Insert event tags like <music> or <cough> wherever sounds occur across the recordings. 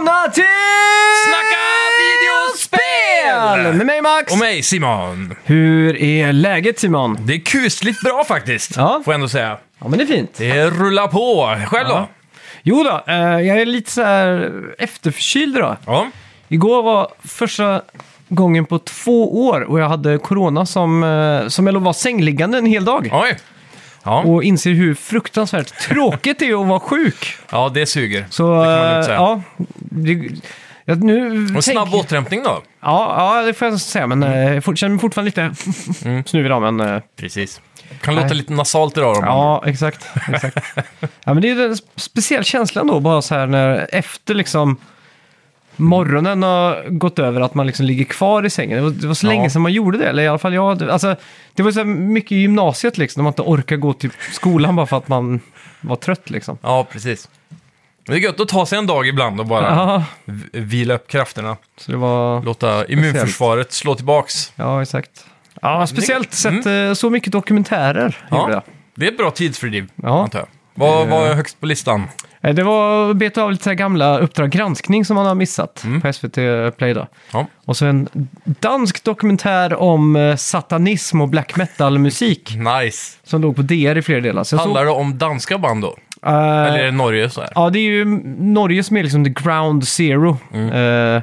välkomna till Snacka videospel! Med mig Max. Och mig Simon. Hur är läget Simon? Det är kusligt bra faktiskt, Ja. får jag ändå säga. Ja men det är fint. Det rullar på. Själv då? Ja. Jo då, eh, jag är lite så här efterförkyld idag. Ja. Igår var första gången på två år och jag hade corona som, eh, som jag låg var sängliggande en hel dag. Oj. Ja. Och inser hur fruktansvärt tråkigt det är att vara sjuk. ja, det suger. Så det kan man lugnt säga. ja, det, jag, nu Och snabb tänk- återhämtning då? Ja, ja, det får jag säga, men eh, jag känner mig fortfarande lite Mm. snuvig idag, men... eh, Precis. Kan låta Nej. lite nasalt idag då. Ja, exakt. exakt. <laughs> ja, men det är ju en speciell känsla då, bara så här när efter liksom morgonen har gått över att man liksom ligger kvar i sängen. Det var, det var så Ja. länge sedan man gjorde det, eller i alla fall jag. Alltså, det var så här mycket i gymnasiet liksom, när man inte orkar gå till skolan bara för att man var trött liksom. Ja, precis. Det är gött att ta sig en dag ibland och bara Ja, v- vila upp krafterna. så det var... Låta immunförsvaret slå tillbaks. Ja, exakt. Ja, speciellt Mm. sett eh, så mycket dokumentärer gjorde jag. Det är ett bra tidsfördriv, Ja. antar jag. Vad vad är högst på listan? Eh, Det var att beta av lite så här gamla Uppdrag granskning som man har missat på SVT Play då. Ja. Och så en dansk dokumentär om eh, satanism och black metal-musik <laughs> Nice. som låg på DR i flera delar. Så jag Handlar det om danska band då? såg, eh, Eller är det Norge så här? Ja, det är ju Norge som är liksom the ground zero. Mm. Eh,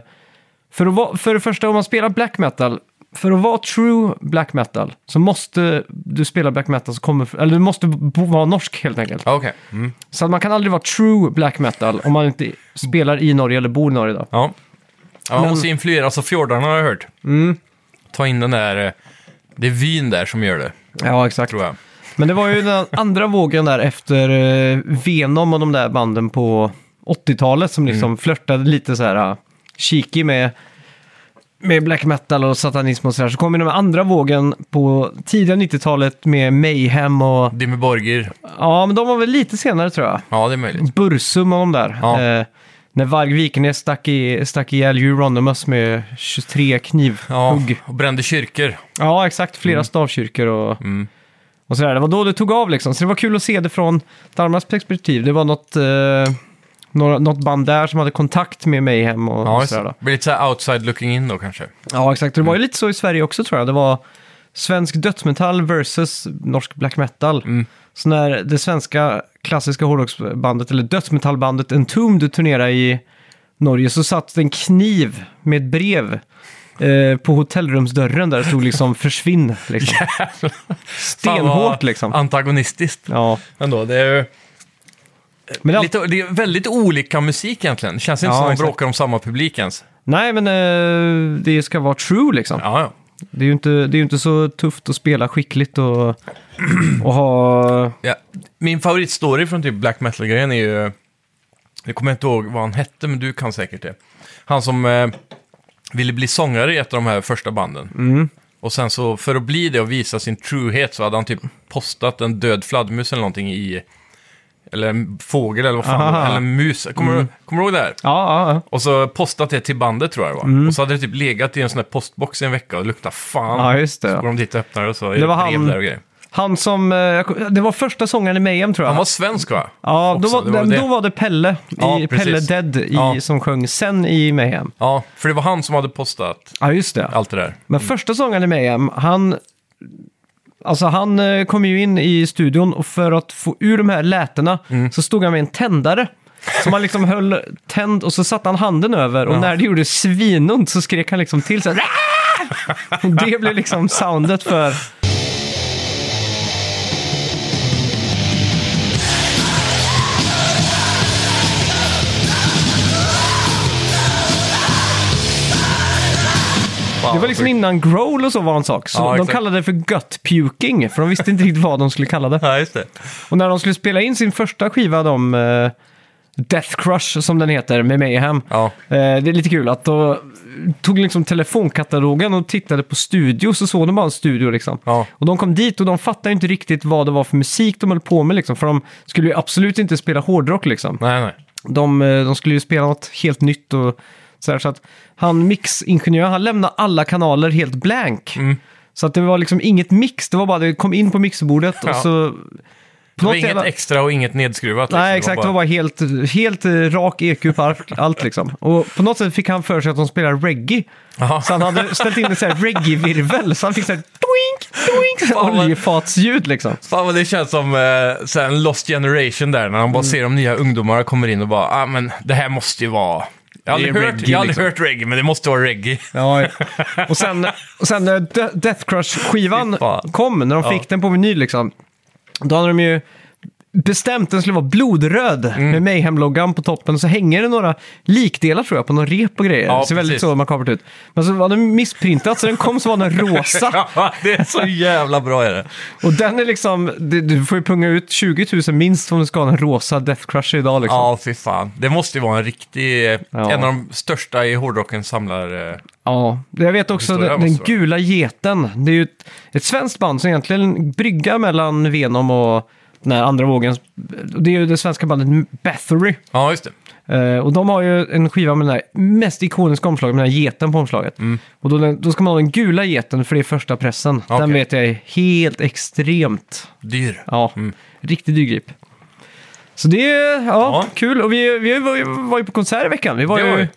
för, att vara, för det första, om man spelar black metal, för att vara true black metal så måste du spela black metal som kommer, eller du måste bo, vara norsk helt enkelt. Ja, Okej. Mm. Så att man kan aldrig vara true black metal om man inte spelar i Norge eller bor i Norge då. Ja. ja man Men- måste influeras av fjordarna har jag hört. Mm. Ta in den där... eh, Det är vyn där som gör det, Ja, exakt. tror jag. Men det var ju den <laughs> andra vågen där efter eh, Venom och de där banden på 80-talet som liksom flörtade lite så här uh, cheeky med, med black metal och satanism och sådär. Så kom ju den andra vågen på tidiga 90-talet med Mayhem och... Dimmy Borgir. Ja, men de var väl lite senare tror jag. Ja, det är möjligt. Bursum och de där. Ja. Eh, när Varg Vikernes stack, i, stack ihjäl Euronymous med 23 Ja, knivhugg. och brände kyrkor. Ja, exakt. Flera stavkyrkor och, Mm. och sådär. Det var då det tog av liksom. Så det var kul att se det från Danmarks perspektiv. Det var något, eh, några, något band där som hade kontakt med Mayhem och, Ja, sådär. blir lite så här outside looking in då kanske. Ja, exakt. Det var ju lite så i Sverige också tror jag. Det var svensk dödsmetall versus norsk black metal. Mm. Så när det svenska klassiska hårdrocksbandet, eller dödsmetallbandet Entombed turnerade i Norge så satt det en kniv med ett brev eh, på hotellrumsdörren där det stod liksom försvinn. Liksom. <laughs> Stenhårt liksom. Antagonistiskt. Ja. Ändå, det är ju Men det, lite, det är väldigt olika musik egentligen. Det känns inte Ja, som de exakt. bråkar om samma publik ens. nej, men eh, det ska vara true liksom. Ja, ja. Det är ju inte, det är ju inte så tufft att spela skickligt och, <clears throat> och ha... Ja, min favoritstory från typ black metal-grejen är ju... Jag kommer inte ihåg vad han hette, men du kan säkert det. Han som eh, ville bli sångare i ett av de här första banden. Mm. Och sen så, för att bli det och visa sin truhet så hade han typ postat en död fladdermus eller någonting i... Eller en fågel eller vad fan, Aha. eller en mus. Kommer, du, kommer du ihåg det här? Ja, ja, ja. Och så postat det till bandet tror jag det var. Mm. Och så hade det typ legat i en sån här postbox i en vecka och luktat fan. ja just det. Så Ja. går de dit och öppnar och så är Det det var brev han- där och grejer. Han som... eh, Det var första sångaren i Mayhem tror jag. Han var svensk va? Ja, då var, det var då det. var det Pelle, Ja, i, precis. Pelle Dead i, Ja. som sjöng sen i Mayhem. Ja, för det var han som hade postat Ja, just det. allt det där. Men första sångaren i Mayhem, han... Alltså han eh, kom ju in i studion och för att få ur de här lätena Mm. så stod han med en tändare. Som han liksom höll tänd och så satte han handen över och Ja. när det gjorde svinont så skrek han liksom till så här. "Ah!" Och det blev liksom soundet för... Det var liksom innan growl och så var en sak. Så Ja, de exakt. kallade det för gut puking, för de visste inte riktigt vad de skulle kalla det. <laughs> Ja, just det. Och när de skulle spela in sin första skiva, de, eh, Death Crush som den heter, med Mayhem. Ja, Eh, det är lite kul att då tog liksom telefonkatalogen och tittade på studio, så såg de bara en studio liksom. ja. Och de kom dit och de fattade inte riktigt vad det var för musik de höll på med liksom, för de skulle ju absolut inte spela hårdrock liksom. Nej, nej. De, eh, de skulle ju spela något helt nytt och så, här, så att han mixingenjör, han lämnade alla kanaler helt blank. Mm. Så att det var liksom inget mix, det var bara det kom in på mixerbordet och Ja. så Det var inget jävla- extra och inget nedskruvat. liksom. Nej, exakt. Det var bara helt, helt eh, rak EQ på allt, liksom. Och på något sätt fick han för sig att de spelar reggae. Jaha. Så han hade ställt in en reggae-virvel, så han fick så här Fan, vad- oljefatsljud liksom. Fan vad det känns som eh, så en lost generation där, när de bara ser de nya ungdomarna kommer in och bara, ah men det här måste ju vara... Jag har Det är aldrig, hört, reggae, jag har aldrig liksom. hört reggae, men det måste vara reggae. Ja, och sen, och sen när De- Death Crush-skivan kom, när de Ja. fick den på vinyl liksom, då hade de ju bestämt den skulle vara blodröd Mm. med Mayhem-loggan på toppen. Och så hänger det några likdelar tror jag på någon rep och grejer. Ja, det ser väldigt precis. så makabert ut. Men så var den missprintat så den kom så var den rosa. <laughs> Ja, det är så jävla bra är det. Och den är liksom, du, du får ju punga ut 20 000 minst om du ska ha en rosa Death Crush idag liksom. Ja, fy fan. Det måste ju vara en riktig, eh, Ja. en av de största i hårdrockens samlar... eh, Ja, det- jag vet också Historia den, den måste det vara. gula geten. Det är ju ett, ett svenskt band som egentligen bryggar mellan Venom och den här andra vågen. Det är ju det svenska bandet Bathory. Ja, just det. Eh, och de har ju en skiva med den här mest ikoniska omslaget, med den här geten på omslaget. Mm. Och då, då ska man ha den gula geten för det är första pressen. Den Okej. vet jag är helt extremt, Dyr. ja, Mm. riktigt dyrgrip. Så det är ja, Ja. kul. Och vi, vi var, ju, var ju på konsert i veckan. Vi var Det ju var vi.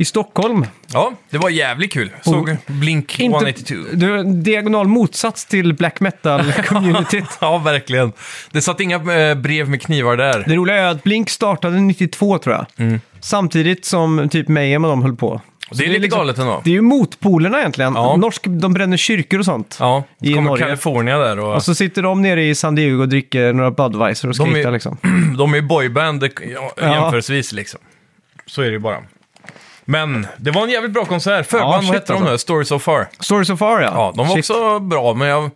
I Stockholm. Ja, det var jävligt kul. Såg Blink Inte, 182. du, en diagonal motsats till black metal-communityt. <laughs> Ja, verkligen. Det satt inga eh, brev med knivar där. det roliga är att Blink startade 92 tror jag. Mm. Samtidigt som typ Mayhem och de höll på. Det är lite liksom- galet ändå. Det är ju motpolerna egentligen. Ja. Norsk, de bränner kyrkor och sånt. Ja, I så kommer Norge. California där och... Och så sitter de nere i San Diego och dricker några Budweiser och är- skriker liksom. De är ju <clears throat> boyband Ja. jämförelsevis liksom. Så är det ju bara. Men det var en jävligt bra konsert. Förband, Ja, vad shit, hette de alltså. nu? Story So Far. Story So Far ja. Ja, de var Shit. också bra, men jag,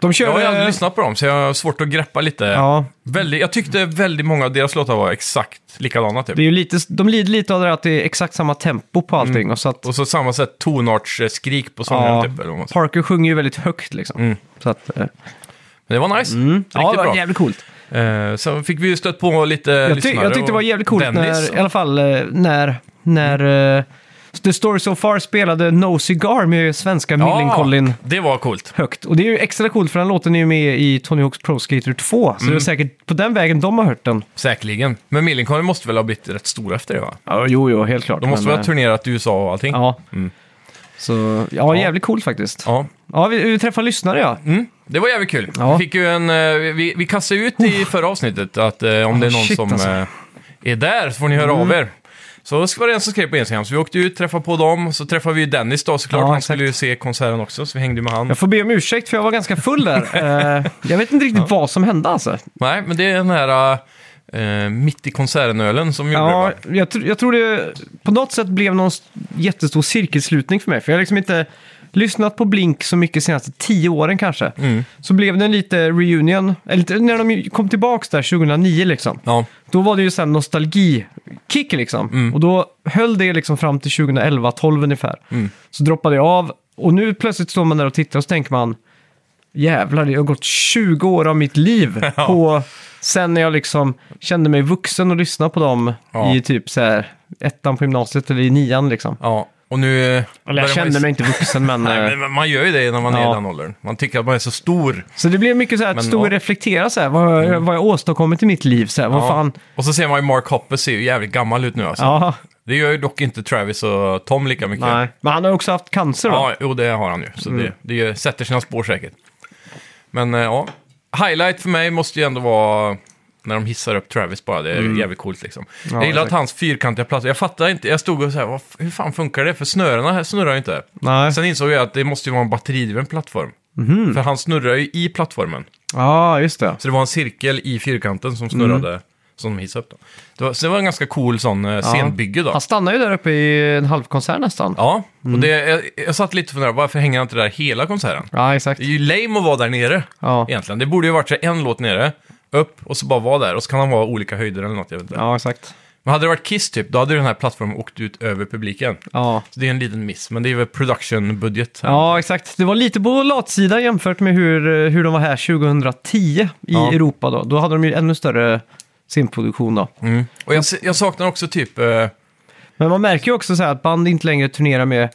De jag har ju aldrig lyssnat på dem, så jag har svårt att greppa lite. Ja, Väldigt, jag tyckte väldigt många av deras låtar var exakt likadana typ. det är ju lite, de lider lite av det att det är exakt samma tempo på allting. Och så att Och så samma sätt tonartsskrik på sångaren Ja. typ. Eller vad man säger. Parker sjunger ju väldigt högt liksom. Mm. Så att, eh, Men det var nice. mm. Riktigt ja, det var bra. jävligt coolt. Eh, så fick vi ju stött på lite Jag, ty- lyssnare jag tyckte det var och jävligt coolt Dennis. när, i alla fall eh, när, när eh, The Story So Far spelade No Cigar med svenska Millencolin det var coolt. högt. Och det är ju extra coolt för den låten är ju med i Tony Hawk's Pro Skater 2. Så Mm. det är säkert på den vägen de har hört den. Säkerligen. Men Millencolin måste väl ha blivit rätt stora efter det va? Ja, jo, jo, helt klart. De måste väl ha turnerat i USA och allting? eh, Ja. Mm. Så, ja, jävligt coolt faktiskt. Ja, Ja. vi, vi träffade lyssnare ja. Mm, det var jävligt kul. Ja. Vi, fick ju en, eh, vi, vi kastade ut i förra avsnittet att eh, om Oh, det är någon shit, som alltså. Mm. eh, är där så får ni höra av er. Så det var det en som skrev på Instagram, så vi åkte ut, träffade på dem, så träffade vi Dennis då såklart, Ja, han exakt. skulle ju se konserten också, så vi hängde med han. Jag får be om ursäkt för jag var ganska full där. <laughs> Eh, jag vet inte riktigt vad som hände alltså. Nej, men det är den här eh, mitt i konserten-ölen som gjorde Ja, det va? jag, tr- jag tror det på något sätt blev någon jättestor cirkelslutning för mig. För jag har liksom inte lyssnat på Blink så mycket de senaste tio åren kanske. Mm. Så blev det en lite reunion, eller när de kom tillbaka där 2009 liksom. Ja, Då var det ju sen nostalgi-kick liksom. Mm. Och då höll det liksom fram till 2011-12 ungefär. Mm. Så droppade jag av. Och nu plötsligt står man där och tittar och så tänker man jävlar, det har gått 20 år av mitt liv <laughs> Ja. på sen när jag liksom kände mig vuxen och lyssnade på dem Ja. i typ så här ettan på gymnasiet eller i nian liksom. ja. Och nu... eh, Eller börjar jag man kände ju- mig inte vuxen men... <laughs> Nej, men man gör ju det när man är i Ja. den åldern. Man tycker att man är så stor. Så det blev mycket så här att Men, stå och ja. Mm. reflektera så här, vad, vad jag åstadkommit i mitt liv. Så här, vad Ja. fan... Och så ser man ju Mark Hoppus ser ju jävligt gammal ut nu alltså. Ja, Det gör ju dock inte Travis och Tom lika mycket. nej. Men han har också haft cancer då. Ja, jo det har han ju. Så Mm. det, det gör- sätter sina spår säkert. Men eh, ja, highlight för mig måste ju ändå vara när de hissar upp Travis bara. Det är jävligt coolt liksom. Mm. Ja, jag gillar exakt. att hans fyrkantiga plattor, jag fattar inte, jag stod och så här, vad, f- hur fan funkar det? För snörena här snurrar ju inte. Nej. Sen insåg jag att det måste ju vara en batteridriven plattform. Mhm. För han snurrar ju i plattformen. Ja, just det. Så det var en cirkel i fyrkanten som snurrade, Mm. som de hissade upp. Då. Det, var, så det var en ganska cool sån eh, scenbygge då. Han stannar ju där uppe i en halvkonsert nästan. Ja, Mm. och det, jag, jag satt lite och funderade, varför hänger han inte där hela konserten? Ja, exakt. Det är ju lame att vara där nere, Ja, egentligen. Det borde ju varit så en låt nere, upp och så bara vara där. Och så kan han vara olika höjder eller något, jag vet inte. ja exakt. Men hade det varit Kiss typ, då hade den här plattformen åkt ut över publiken. Ja. Så det är en liten miss, men det är väl production-budget. ja, exakt. Det var lite på latsidan jämfört med hur, hur de var här 2010 i Ja. Europa då. Då hade de ju ännu större scenproduktion då. Mm. Och jag, jag saknar också typ... Eh, Men man märker ju också så här att band inte längre turnerar med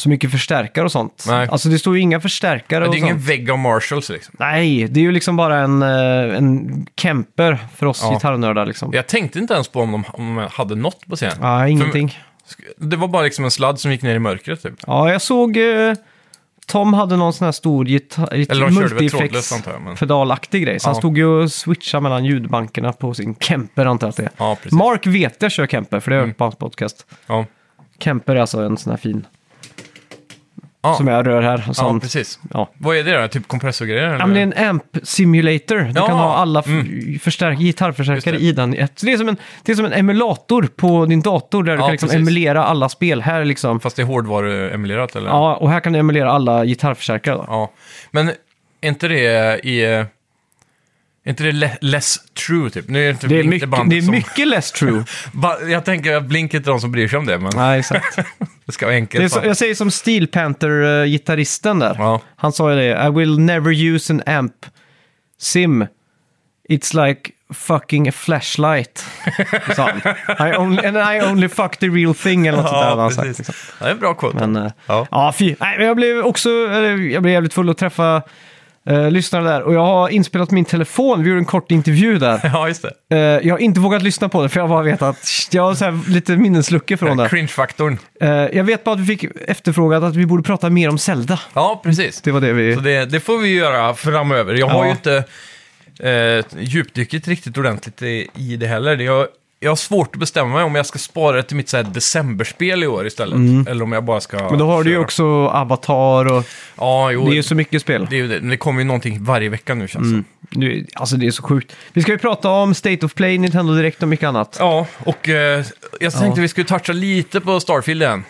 så mycket förstärkare och sånt. Nej. Alltså det står ju inga förstärkare Det och är ingen sånt. vägg av Marshalls liksom. Nej, det är ju liksom bara en, eh, en Kemper för oss Ja. gitarrnördar liksom. Jag tänkte inte ens på om de, om de hade något på scenen. Ja, ingenting. Det var bara liksom en sladd som gick ner i mörkret typ. Ja, jag såg eh, Tom hade någon sån här stor gitarr, Eller de körde väl trådlöst antar jag. Men... pedalaktig grej. Så han Ja. stod ju och switchade mellan ljudbankerna på sin Kemper antar jag att det är. Ja, precis. Mark vet jag kör Kemper, för det har jag hört på hans podcast. Ja. Kemper är alltså en sån här fin, Ja. som jag rör här. Och ja, precis. Ja. Vad är det då? Typ kompressorgrejer? eller? Ja, men det är en amp simulator. Du Ja, kan ha alla mm. förstärk- gitarrförstärkare i den. Så det, är som en, det är som en emulator på din dator där du kan liksom precis. emulera alla spel. Här liksom, Fast det är hårdvaruemulerat eller? ja, och här kan du emulera alla gitarrförstärkare. Då. Ja. Men är inte det i... Är inte det le- less true typ? Nu är det inte Det är, mycket, det är som- mycket less true. <laughs> Jag tänker att Blink är inte de som bryr sig om det, men Nej, exakt. <laughs> det ska vara enkelt. Va? jag säger som Steel Panther-gitarristen där. Ja. Han sa ju det, I will never use an amp sim. It's like fucking a flashlight. <laughs> sa han. I only, and I only fuck the real thing eller något sånt där. Ja, han sagt, liksom. Ja, det är en bra quote. Men, eh, Ja. ja, fy. Nej, men jag blev också jag blev jävligt full att träffa eh, lyssnare där. Och jag har inspelat min telefon, vi gjorde en kort intervju där. <laughs> ja, just det. Eh, jag har inte vågat lyssna på det för jag bara vet att jag har så här lite minnesluckor från det. Cringe-faktorn. Eh, jag vet bara att vi fick efterfrågat att vi borde prata mer om Zelda. Ja, precis. Det var det vi... Så det, det får vi göra framöver. Jag har Ja. ju inte eh, djupdykt riktigt ordentligt i, i det heller. Det- Jag, jag har svårt att bestämma mig om jag ska spara det till mitt så här, decemberspel i år istället. Eller om jag bara ska Mm. Men då har du ju köra. också Avatar och Ja, jo. det är ju så mycket spel. det, det. Det kommer ju någonting varje vecka nu känns det Mm. Nu, alltså det är så sjukt. Vi ska ju prata om State of Play, Nintendo Direkt och mycket annat. Ja, och eh, jag tänkte Ja. Mm. vi skulle toucha lite på Starfield igen.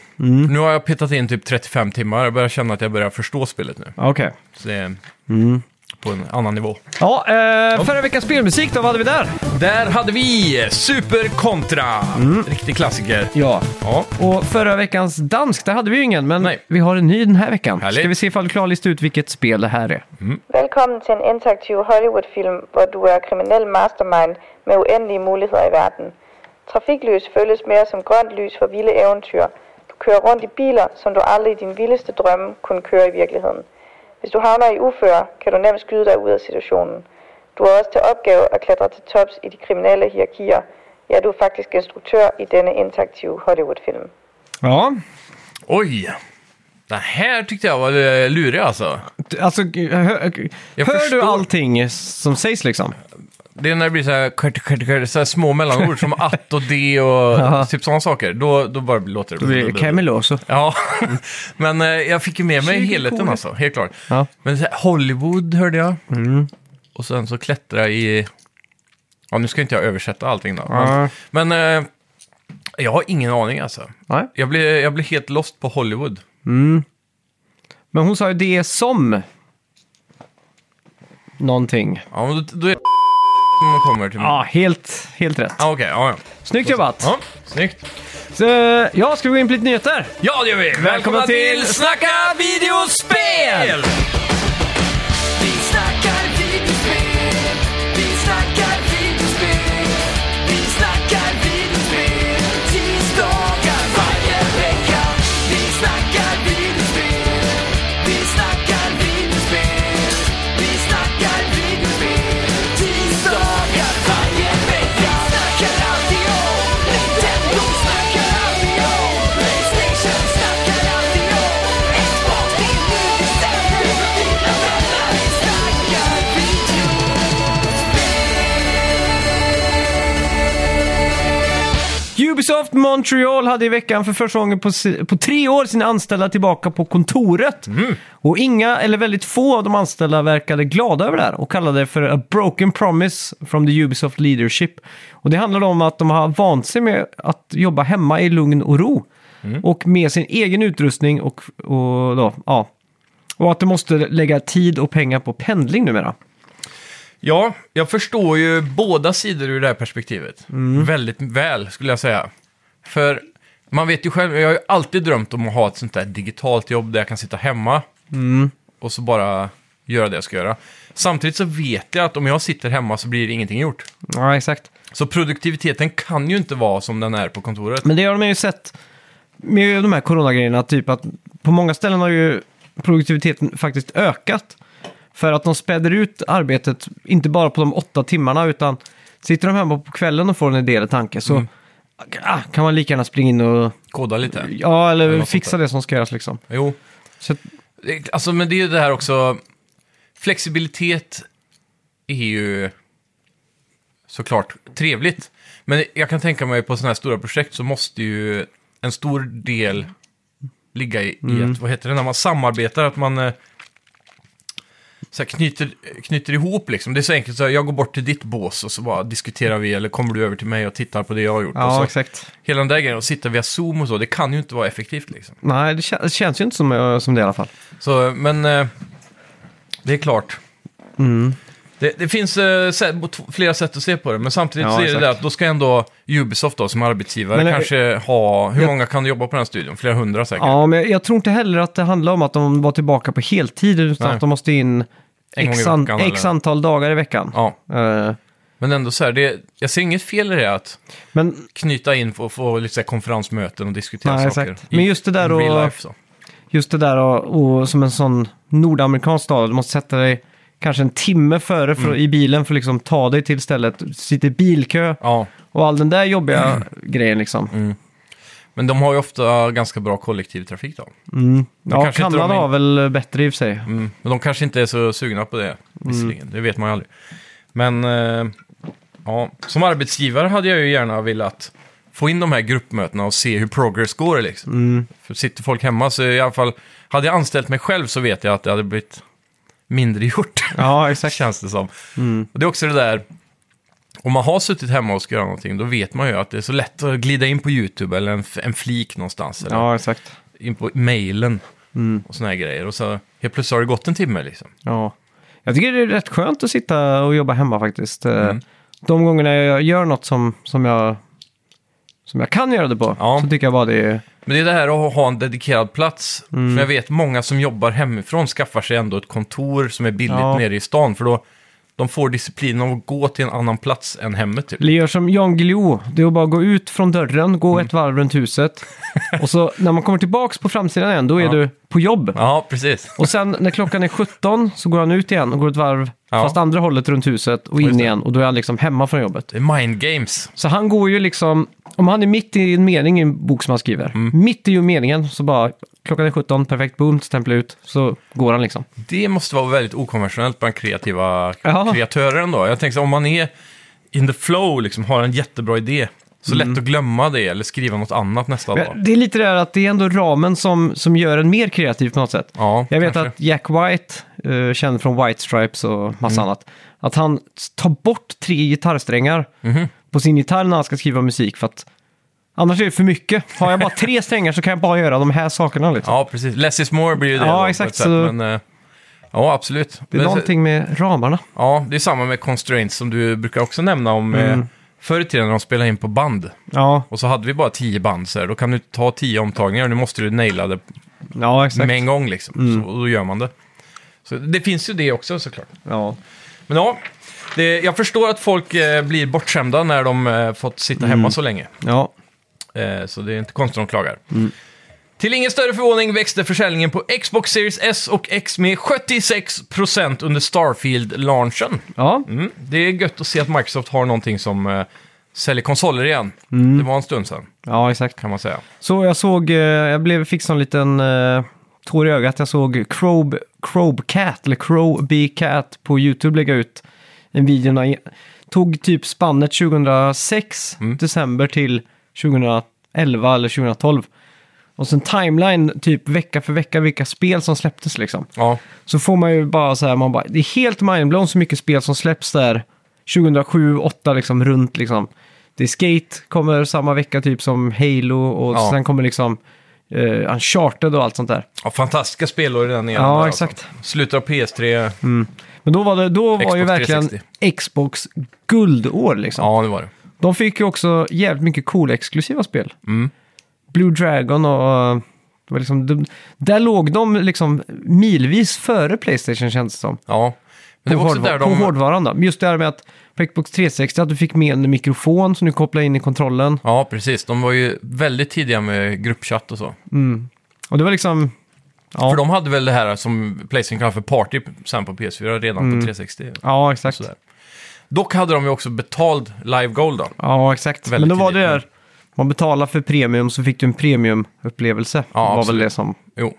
Nu har jag petat in typ 35 timmar. Jag börjar känna att jag börjar förstå spelet nu. Okej. Så det är Mm. På en annan nivå. Ja, eh, förra veckans spelmusik då, vad hade vi där? Där hade vi Super Contra. Riktig klassiker. Ja, Ja, och förra veckans dansk, där hade vi ju ingen, men Nej. vi har en ny den här veckan. Härligt. Ska vi se ifall du klarar lista ut vilket spel det här är? Velkommen til en interaktiv Hollywood-film, hvor du er kriminel mastermind med uendelige muligheder i verden. Trafiklys føles mere som grønt lys for vilde eventyr. Du kører rundt i biler, som du aldrig i din vildeste drømme kunne køre i virkeligheden. Hvis du havner i uføre, kan du nemt skyde dig ud af situationen. Du har også til opgave at klatre til tops i de kriminelle hierarkier. Ja, du er faktisk instruktør i denne interaktive Hollywood-film. Ja, oj. Det här tyckte jag var lurig alltså. alltså hör, hör du förstår. allting som sägs liksom? Det är när det blir så här, så här små mellanord som <laughs> att och det och typ sådana saker. Då, då bara låter det... Det blir Cameloso. Ja, <laughs> men eh, jag fick ju med mig helheten alltså, helt klart. Ja. Men så här, Hollywood hörde jag. Mm. Och sen så klättra i... Ja, nu ska inte jag översätta allting då. Men, men eh, jag har ingen aning alltså. Nej. Jag blev, jag blev helt lost på Hollywood. Men hon sa ju det som någonting. Ja, men då, då är det kommer till. Ja, helt, helt rätt. Ja, okej. ja, ja. Snyggt jobbat! ja, snyggt. Så, ja, ska vi gå in på lite nyheter? Ja, det gör vi! Välkomna till Snacka videospel! Montreal hade i veckan för första gången på, på tre år sina anställda tillbaka på kontoret. Och inga, eller väldigt få av de anställda verkade glada över det här och kallade det för a broken promise from the Ubisoft leadership. Och det handlar om att de har vant sig med att jobba hemma i lugn och ro. Och med sin egen utrustning och, och, då, ja, och att de måste lägga tid och pengar på pendling numera. Ja, jag förstår ju båda sidor ur det här perspektivet. Mm. Väldigt väl, skulle jag säga. För man vet ju själv, jag har ju alltid drömt om att ha ett sånt där digitalt jobb där jag kan sitta hemma Mm. och så bara göra det jag ska göra. Samtidigt så vet jag att om jag sitter hemma så blir ingenting gjort. Ja, exakt. Så produktiviteten kan ju inte vara som den är på kontoret. Men det har de ju sett med de här coronagrejerna, typ att på många ställen har ju produktiviteten faktiskt ökat. För att de späder ut arbetet, inte bara på de åtta timmarna, utan sitter de hemma på kvällen och får en idé eller tanke så ah, kan man lika gärna springa in och, Koda lite. ja, eller Eller fixa det som ska göras liksom. Jo. Så, Alltså, men det är ju det här också. Flexibilitet är ju såklart trevligt. Men jag kan tänka mig på sådana här stora projekt så måste ju en stor del ligga i, i Mm. att, vad heter det, när man samarbetar, att man eh, så här, knyter, knyter ihop liksom. Det är så enkelt, så här, jag går bort till ditt bås och så bara diskuterar vi, eller kommer du över till mig och tittar på det jag har gjort. och ja, så, exakt. hela den där grejen, och sitta via Zoom och så, det kan ju inte vara effektivt liksom. Nej, det, kän- det känns ju inte som, eh, som det i alla fall. Så, men eh, det är klart. Mm. Det, det finns eh, sä- flera sätt att se på det, men samtidigt Ja, så är det exakt. det att då ska ändå Ubisoft då, som arbetsgivare Men, eh, kanske ha... Hur jag- många kan du jobba på den här studion? Flera hundra säkert? Ja, men jag, jag tror inte heller att det handlar om att de var tillbaka på heltid, utan Nej. att de måste in En gång i x, an, veckan, x eller? antal dagar i veckan. Ja, Eh, men ändå så här, det, jag ser inget fel i det att men knyta in och få lite så här konferensmöten och diskutera Nej, saker. exakt. Men just det där real och- life, så. just det där och, och som en sån nordamerikansk stad, du måste sätta dig kanske en timme före för, i bilen för att liksom ta dig till stället, sitta i bilkö Ja, och all den där jobbiga grejen liksom. men de har ju ofta ganska bra kollektivtrafik då. Mm. Ja, kanske inte Kanada de har väl bättre i och för sig. Mm. Men de kanske inte är så sugna på det, visserligen. Mm. Det vet man ju aldrig. Men eh, ja, som arbetsgivare hade jag ju gärna velat få in de här gruppmötena och se hur progress går. Liksom. Mm. För sitter folk hemma så i alla fall, hade jag anställt mig själv så vet jag att det hade blivit mindre gjort. Ja, <laughs> exakt. känns det som. Mm. Och det är också det där, om man har suttit hemma och ska göra någonting, då vet man ju att det är så lätt att glida in på YouTube eller en, en flik någonstans. Eller Ja, exakt. in på mailen Mm. och såna här grejer. Och så helt plötsligt har det gått en timme liksom. Ja. Jag tycker det är rätt skönt att sitta och jobba hemma faktiskt. Eh, Mm. De gångerna jag gör något som, som, jag, som jag kan göra det på, Ja. så tycker jag bara det är... Men det är det här att ha en dedikerad plats. Mm. För jag vet många som jobbar hemifrån skaffar sig ändå ett kontor som är billigt Ja. nere i stan. För då de får disciplinen att gå till en annan plats än hemmet typ. Eller gör som Jan Guillou, det är att bara gå ut från dörren, gå Mm. ett varv runt huset. och så när man kommer tillbaks på framsidan igen, då är Ja. du på jobb. Ja, precis. Och sen när klockan är 17 så går han ut igen och går ett varv, Ja. fast andra hållet runt huset och in igen. Och då är han liksom hemma från jobbet. Det är mind games. Så han går ju liksom, om han är mitt i en mening i en bok som han skriver, Mm. mitt i ju meningen så bara, klockan är 17, perfekt, boom, stämpla ut, så går han liksom. Det måste vara väldigt okonventionellt bland kreativa Ja. kreatörer ändå. Jag tänker så, om man är in the flow, liksom har en jättebra idé, så lätt att glömma det eller skriva något annat nästa dag. Mm. Men det är lite det där att det är ändå ramen som, som gör en mer kreativ på något sätt. Ja, Jag vet kanske. att Jack White, uh, känd från White Stripes och massa Mm. annat, att han tar bort tre gitarrsträngar Mhm. På sin gitarr när han ska skriva musik för att annars är det för mycket. Har jag bara tre <laughs> strängar så kan jag bara göra de här sakerna liksom. Ja, precis. Less is more blir ju det Ja, då, exakt, sätt. så- Men, eh, ja, absolut. Det är Men- någonting med ramarna. Ja, det är samma med constraints som du brukar också nämna om Mm. eh, förr i tiden när de spelade in på band. Ja, Och så hade vi bara tio band så här. Då kan du ta tio omtagningar och nu måste du naila det ja exakt. med en gång liksom. Mm. Så, och då gör man det. Så det finns ju det också såklart. Ja. Men ja, det, jag förstår att folk eh, blir bortskämda när de eh, fått sitta Mm. hemma så länge. ja. Eh, så det är inte konstigt att de klagar. Mm. Till ingen större förvåning växte försäljningen på Xbox Series S och X med 76% under Starfield-launchen. Ja, Mm. Det är gött att se att Microsoft har någonting som eh, säljer konsoler igen. Mm. Det var en stund sedan, ja exakt. kan man säga. Så jag såg, eh, jag blev, fick sån liten uh, tår i ögat. Jag såg Crobe, Crobecat, eller Crobe Cat på YouTube lägga ut När, tog typ spannet 2006, Mm. december till 2011 eller 2012. Och sen timeline, typ vecka för vecka, vilka spel som släpptes liksom. Ja, Så får man ju bara så här, man bara, det är helt mindblown så mycket spel som släpps där 2007, 2008 liksom runt liksom. Det är Skate kommer samma vecka typ som Halo och Ja. sen kommer liksom uh, Uncharted och allt sånt där. ja fantastiska spelår i den eran Ja, där, exakt. Alltså. Slutet av PS3, Men då var, det, då var ju verkligen 360. Xbox guldår liksom. ja det var det. De fick ju också jävligt mycket coola exklusiva spel. Mm. Blue Dragon och... eh, Det var liksom, de, där låg de liksom milvis före Playstation känns det som. Ja, men det på, var också hårdva- där på de... hårdvaran då. Just det här med att på Xbox 360 att du fick med en mikrofon som du kopplade in i kontrollen. Ja, precis. De var ju väldigt tidiga med gruppchatt och så. Och det var liksom, Ja, För de hade väl det här som Playstation kallar för Party sen på PS4 redan Mm. på 360. ja exakt. Sådär. Dock hade de ju också betald live gold då. Ja, exakt. Väldigt Men då var det tidigt, där, man betalar för premium så fick du en premiumupplevelse. Ja, det var absolut. väl det som, Jo,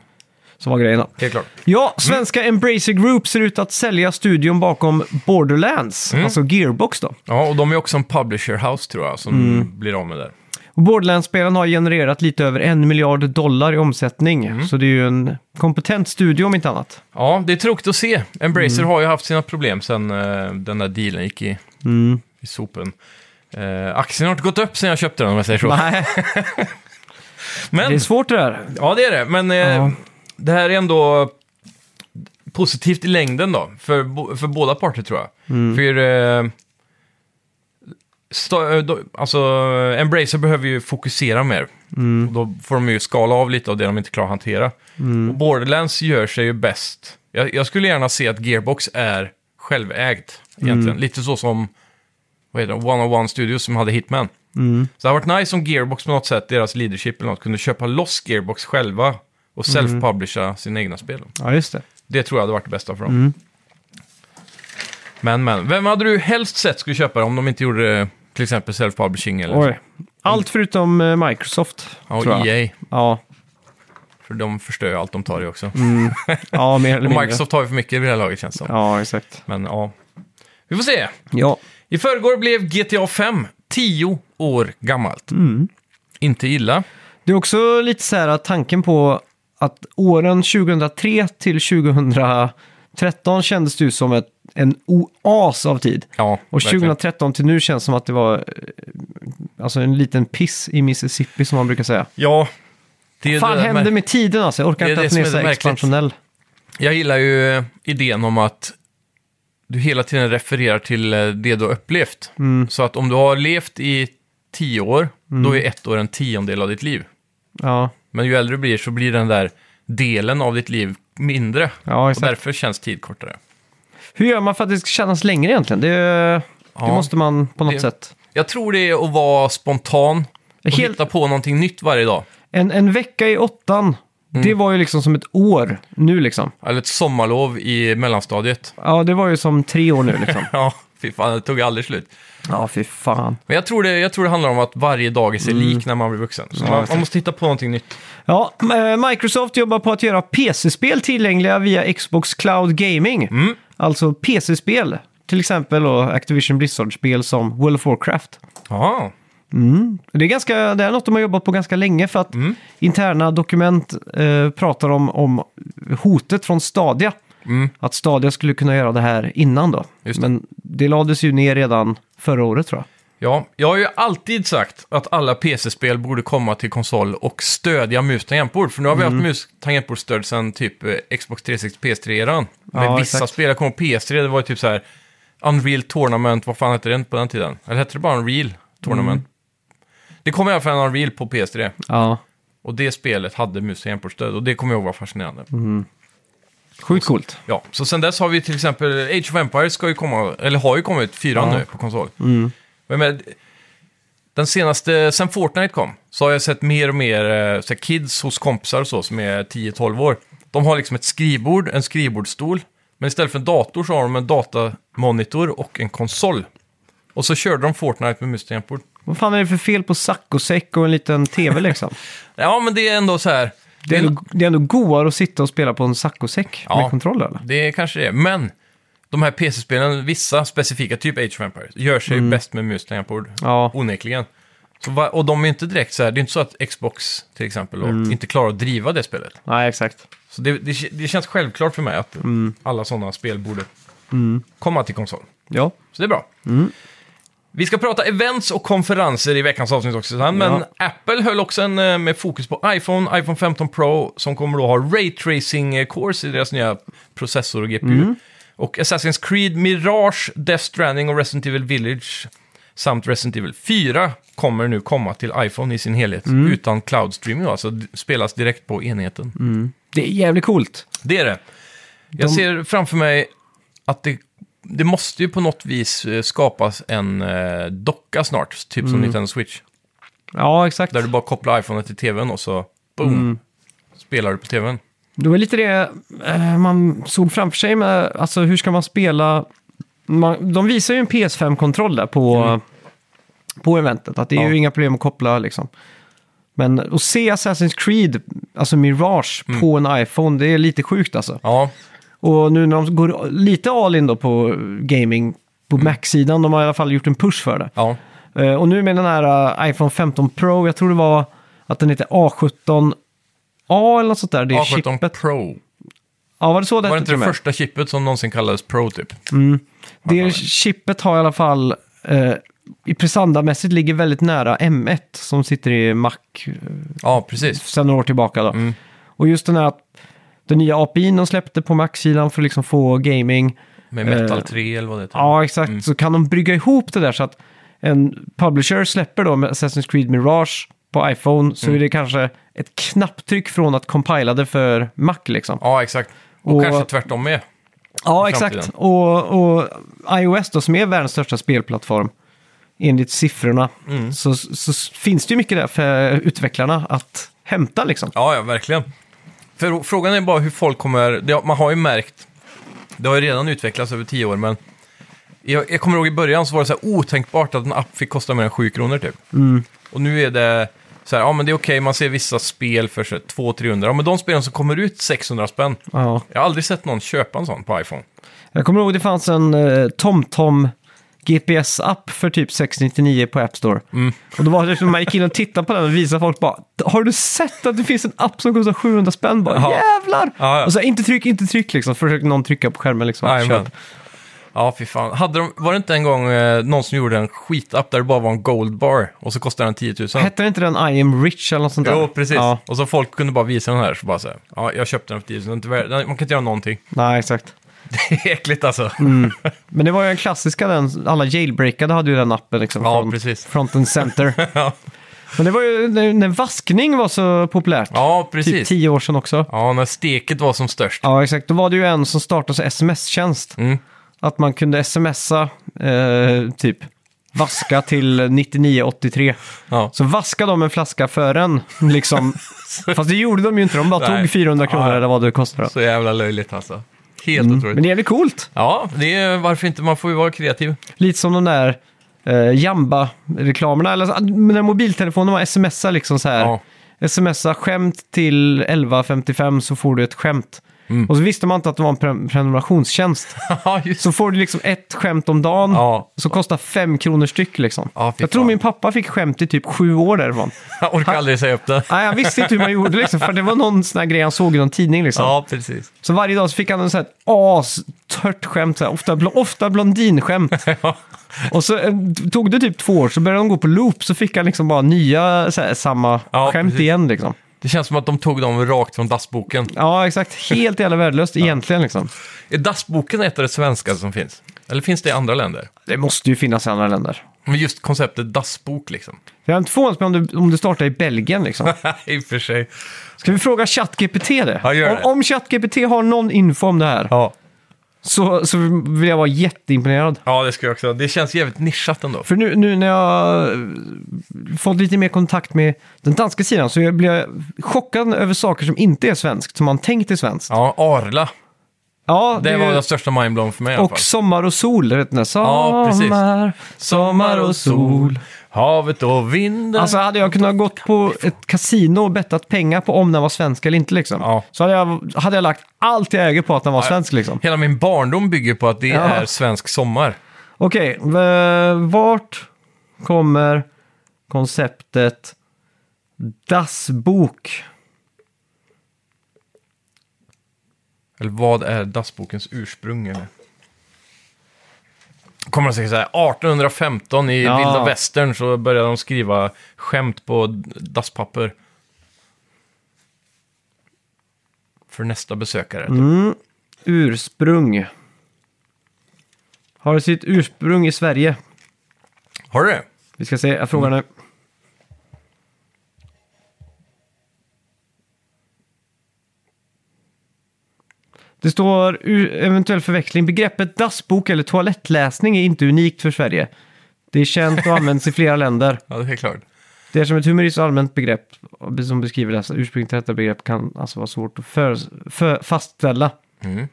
som var grejen då. helt klart. Ja, svenska Embracer Group ser ut att sälja studion bakom Borderlands, Mm. alltså Gearbox då. Ja, och de är också en publisher house tror jag som Mm. blir av med där. Och Borderlands-spelen har genererat lite över en miljard dollar i omsättning, Mm. så det är ju en kompetent studio om inte annat. Ja, det är tråkigt att se. Embracer Mm. har ju haft sina problem sen eh, den där dealen gick i, Mm. i sopen. Eh, aktien har inte gått upp sen jag köpte den om jag säger så. Nej, <laughs> Men, det är svårt det där. ja, det är det. Men Ja. det här är ändå positivt i längden då, för, för båda parter tror jag. Mm. För sta- eh, då, alltså, Embracer behöver ju fokusera mer. Mm. Och då får de ju skala av lite av det de inte klarar att hantera. Mm. Och Borderlands gör sig ju bäst. Jag, jag skulle gärna se att Gearbox är självägt egentligen. Mm. Lite så som vad heter det, One on One Studios som hade Hitman. Mm. Så det hade varit nice om Gearbox på något sätt, deras leadership eller något, kunde köpa loss Gearbox själva och Mm. self-publisha sina egna spel. Ja, just det. Det tror jag hade varit det bästa för dem. Mm. Men, men, vem hade du helst sett skulle köpa det om de inte gjorde till exempel self-publishing eller Oj. Allt förutom eh, Microsoft, ja, tror och jag. EA? Ja, För de förstör ju allt de tar i också. ja mer <laughs> eller Och mindre. Microsoft har ju för mycket i det här laget känns det som. Ja, exakt. Men ja, vi får se. Ja. I förrgår blev GTA 5 10 år gammalt. Mm. Inte illa. Det är också lite så här att tanken på att åren 2003 till 2013 kändes det ju som ett, en oas av tid. Ja, Och verkligen. 2013 till nu känns som att det var eh, alltså en liten piss i Mississippi som man brukar säga. Ja. Det Fan det, hände men med tiden alltså? Jag orkar inte att den är så expansionell. Jag gillar ju eh, idén om att du hela tiden refererar till eh, det du har upplevt. Mm. Så att om du har levt i 10 år, då är ett år en tiondel av ditt liv. Ja, Men ju äldre du blir så blir den där delen av ditt liv mindre. ja Och exakt. därför känns tid kortare. Hur gör man för att det ska kännas längre egentligen? Det, det Ja. måste man på något Det- sätt. Jag tror det är att vara spontan och Helt- hitta på någonting nytt varje dag. En, en vecka i åttan, Mm. det var ju liksom som ett år nu liksom. Eller ett sommarlov i mellanstadiet. Ja, det var ju som tre år nu liksom. <laughs> Ja, fy fan, det tog aldrig slut. Ja, fy fan. Men jag tror, det, jag tror det handlar om att varje dag är sig lik när man blir vuxen. Så Mm. Man, man måste hitta på någonting nytt. Ja, eh, Microsoft jobbar på att göra PC-spel tillgängliga via Xbox Cloud Gaming. Mm. Alltså PC-spel. Till exempel då Activision Blizzard-spel som World of Warcraft. Ja, Det är, ganska, det är något de har jobbat på ganska länge för att Mm. interna dokument eh, pratar om, om hotet från Stadia. Mm. Att Stadia skulle kunna göra det här innan då. Just det. Men det lades ju ner redan förra året tror jag. ja, jag har ju alltid sagt att alla PC-spel borde komma till konsol och stödja mus tangentbord. För nu har vi Mm. haft mus tangentbordsstöd sedan typ eh, Xbox 360 PS3-eran. Med Ja, vissa exakt. spel, jag kommer på PS3, det var ju typ så här Unreal Tournament, vad fan hette den på den tiden? Eller hette det bara Unreal Tournament? Mm. Det kom i alla fall en Unreal på PS3. Ja, Och det spelet hade mus tangentbordsstöd och det kommer jag ihåg var fascinerande. Mm. Sjukt coolt. Ja, så sen dess har vi till exempel Age of Empires ska ju komma, eller har ju kommit, fyran Ja. nu på konsol. Mm. Men med, den senaste, sen Fortnite kom, så har jag sett mer och mer eh, så här, kids hos kompisar och så som är 10-12 år. De har liksom ett skrivbord, en skrivbordsstol, men istället för en dator så har de en datamonitor och en konsol. Och så körde de Fortnite med mus och tangentbord. Vad fan är det för fel på saccosäck och en liten tv liksom? <laughs> Ja, men det är ändå så här. Det är, ändå, det är ändå godare att sitta och spela på en saccosäck Ja. med kontroll eller? Det är kanske det. Men de här PC-spelen, vissa specifika, typ Age of Empires, gör sig ju bäst med mus och tangentbord. Ja. Onekligen. Så va- och de är inte direkt så här, det är inte så att Xbox till exempel då, inte klarar att driva det spelet. Nej, exakt. Så det, det, det känns självklart för mig att alla sådana spel borde komma till konsol. Ja. Så det är bra. Vi ska prata events och konferenser i veckans avsnitt också sen, men Ja. Apple höll också en eh, med fokus på iPhone, iPhone 15 Pro, som kommer då ha Ray Tracing eh, Cores i deras nya processor och GPU. Och Assassin's Creed Mirage, Death Stranding och Resident Evil Village samt Resident Evil 4 kommer nu komma till iPhone i sin helhet utan cloud streaming, då, alltså d- spelas direkt på enheten. Det är jävligt coolt. Det är det. Jag De- ser framför mig att det, det måste ju på något vis eh, skapas en eh, docka snart, typ som Nintendo Switch. Ja, exakt. Där du bara kopplar iPhone till tvn och så boom, spelar du på tvn. Det var lite det eh, man såg framför sig med, alltså hur ska man spela? Man, de visar ju en PS5-kontroll där på, på eventet, att det är Ja. ju inga problem att koppla liksom. Men att se Assassin's Creed, alltså Mirage, på en iPhone, det är lite sjukt alltså. Ja, Och nu när de går lite all in då på gaming på Mac-sidan, de har i alla fall gjort en push för det. ja. Eh, och nu med den här eh, iPhone 15 Pro, jag tror det var att den heter A17A eller något sånt där, det är A17 chippet. Pro. Ja, var det så det Var det inte det med? första chippet som någonsin kallades Pro typ? Det chippet har i alla fall, eh, i prestandamässigt ligger väldigt nära M1 som sitter i Mac Ja, precis. sedan några år tillbaka. Då. Mm. Och just den här, den nya API de släppte på Mac-sidan för att liksom få gaming. Med Metal Eh, 3 eller vad det heter. Ja, exakt. Så kan de brygga ihop det där så att en publisher släpper då Assassin's Creed Mirage på iPhone så är det kanske ett knapptryck från att compila det för Mac liksom. Ja, exakt. Och, Och- kanske tvärtom med. Ja, exakt. Och, och iOS då, som är världens största spelplattform, enligt siffrorna, Mm. så, så finns det ju mycket där för utvecklarna att hämta liksom. Ja, ja, verkligen. För frågan är bara hur folk kommer... Det, man har ju märkt... Det har ju redan utvecklats över tio år, men... Jag, jag kommer ihåg i början så var det så här otänkbart att en app fick kosta mer än 7 kronor typ. Och nu är det så här, ja men det är okej, man ser vissa spel för så här 200-300. Ja, men de spelen som kommer ut 600 spänn. Ja. Jag har aldrig sett någon köpa en sån på iPhone. Jag kommer ihåg det fanns en eh, TomTom GPS-app för typ 699 på App Store. Mm. Och då var det som man gick in och tittade på den och visade folk bara Har du sett att det finns en app som kostar 700 spänn? Bara, Ja. Jävlar! Ja, ja. Och så inte tryck, inte tryck liksom. Försökte någon trycka på skärmen liksom. Jajamän. Köp. Ja, fy fan. Hade de, var det inte en gång eh, någon som gjorde en skitapp där det bara var en gold bar och så kostade den 10 000? Hette inte den I am rich eller något sånt där? Jo, precis. Ja, Och så folk kunde bara visa den här, så bara så här, ja, jag köpte den för 10 000. Det är inte värd- Man kan inte göra någonting. nej exakt. <laughs> Det är äckligt alltså. Men det var ju en klassiska den, alla jailbreakade hade ju den appen liksom. Ja, från precis. Front and center. <laughs> Ja. Men det var ju när, när vaskning var så populärt. Ja, typ precis. tio år sedan också. Ja, när steket var som störst. Ja, exakt. Då var det ju en som startade sms-tjänst. Mm. Att man kunde smsa eh, typ vaska till 9983. Ja. Så vaskade de en flaska för en, liksom. <laughs> Fast det gjorde de ju inte, de bara Nej. tog 400 kronor Ja. eller vad det kostade. Så jävla löjligt alltså. Helt Mm. otroligt. Men det är väl coolt? Ja, det är varför inte, man får ju vara kreativ. Lite som de där eh, Jamba-reklamerna, eller så- när mobiltelefonen var smsa liksom så här. Ja. Smsa skämt till 11.55 så får du ett skämt. Mm. Och så visste man inte att det var en pre- prenumerationstjänst. <laughs> Ja, Så får du liksom ett skämt om dagen Ja. som kostar fem kronor styck liksom. Ja, jag tror min pappa fick skämt i typ sju år därifrån. <laughs> Jag orkar aldrig säga upp det. <laughs> Nej, jag visste inte hur man gjorde liksom, för det var någon sån här grej han såg i någon tidning liksom. Ja, precis. Så varje dag så fick han en sån här astört skämt, så här, ofta, bl- ofta blondinskämt. Och så eh, tog det typ två år, så började de gå på loop, så fick han liksom bara nya så här, samma Ja, skämt precis. igen liksom. Det känns som att de tog dem rakt från dassboken. Ja, exakt. Helt jävla värdelöst <laughs> egentligen liksom. Är dassboken ett av det svenska som finns? Eller finns det i andra länder? Det måste ju finnas i andra länder. Men just konceptet dassbok liksom. Jag är inte förvånad mig om du, om du startar i Belgien liksom. <laughs> I och för sig. Ska vi fråga ChatGPT det? Ja, gör det. Om, om ChatGPT har någon info om det här Ja. Så, så vill jag vara jätteimponerad. ja, det ska jag också. Det känns jävligt nischat ändå. För nu, nu när jag har fått lite mer kontakt med den danska sidan så jag blir jag chockad över saker som inte är svenskt, som man tänkt är svenskt. Ja, Arla. Ja, Det är var den största mindblown för mig i alla fall. Och sommar och sol, vet den där. Ja, precis. Sommar, sommar och sol. Havet och vinden. Alltså hade jag kunnat gått på ett kasino och bettat pengar på om den var svensk eller inte liksom. Ja. Så hade jag, hade jag lagt allt jag äger på att den var svensk liksom. Hela min barndom bygger på att det Ja. är svensk sommar. Okej, v- vart kommer konceptet dassbok? Eller vad är dassbokens ursprung? Eller? Kommer de säga så här, 1815 i Ja. vilda västern så började de skriva skämt på dasspapper. För nästa besökare. Mm. Ursprung. Har sitt ursprung i Sverige? Har du det? Vi ska se, jag frågar Det står "U- eventuell förväxling. Begreppet dassbok eller toalettläsning är inte unikt för Sverige. Det är känt och används i flera länder. <laughs> Ja, det är klart. Det är som ett humoristiskt allmänt begrepp som beskriver dessa ursprungligen till detta begrepp kan alltså vara svårt att för, för, fastställa. Mm.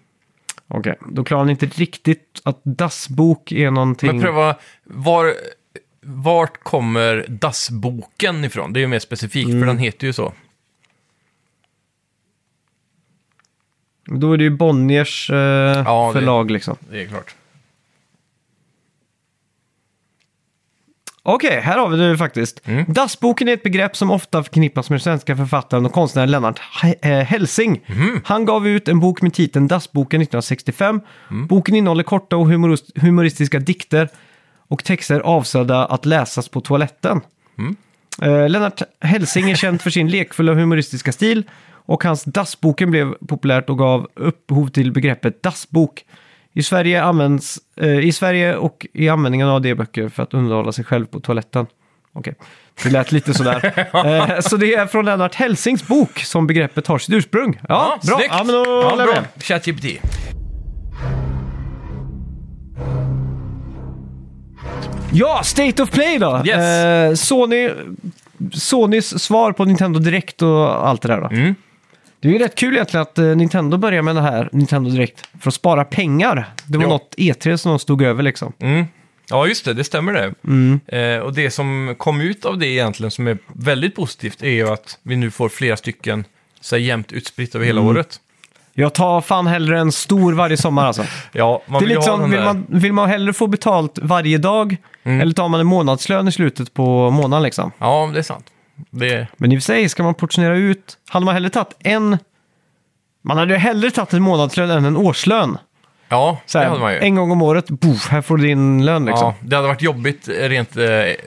Okej, då klarar ni inte riktigt att dassbok är någonting... Men pröva, var, vart kommer dassboken ifrån? Det är ju mer specifikt, Mm. för den heter ju så. Då är det ju Bonniers eh, Ja, det- förlag liksom. Det är klart. Okej, här har vi det faktiskt. Mm. Dassboken är ett begrepp som ofta förknippas med svenska författaren och konstnären Lennart eh, Hellsing. Mhm. Han gav ut en bok med titeln Dassboken 1965. Mm. Boken innehåller korta och humorist- humoristiska dikter och texter avsedda att läsas på toaletten. Mm. Eh, Lennart Hellsing är känd för sin lekfulla och humoristiska stil och hans Dassboken blev populärt och gav upphov till begreppet dassbok. I Sverige, används, eh, I Sverige och i användningen av D-böcker för att underhålla sig själv på toaletten. Okej, det lät lite sådär. <laughs> eh, så det är från Lennart Hellsings bok som begreppet har sitt ursprung. Ja, bra. snyggt. Ja, men då ja, bra. ChatGPT. Ja, State of Play då. Yes. Eh, Sony, Sonys svar på Nintendo Direct och allt det där då. Mm. Det är ju rätt kul egentligen att eh, Nintendo börjar med det här, Nintendo Direct, för att spara pengar. Det var Ja. något E3 som de stod över liksom. Mm. Ja, just det, det stämmer det. Mm. Eh, och det som kom ut av det egentligen som är väldigt positivt är ju att vi nu får flera stycken så här, jämnt utspritt över Mm. hela året. Jag tar fan hellre en stor varje sommar alltså. <laughs> Ja, man det är vill ju lite ha som, den vill där. man, vill man hellre få betalt varje dag Mm. eller tar man en månadslön i slutet på månaden liksom? Ja, det är sant. Det... Men i och för sig, ska man portionera ut, hade man hellre tagit en... Man hade ju hellre tagit en månadslön än en årslön. Ja, Så det hade man ju. En gång om året, boff, här får du din lön liksom. Ja, det hade varit jobbigt rent eh,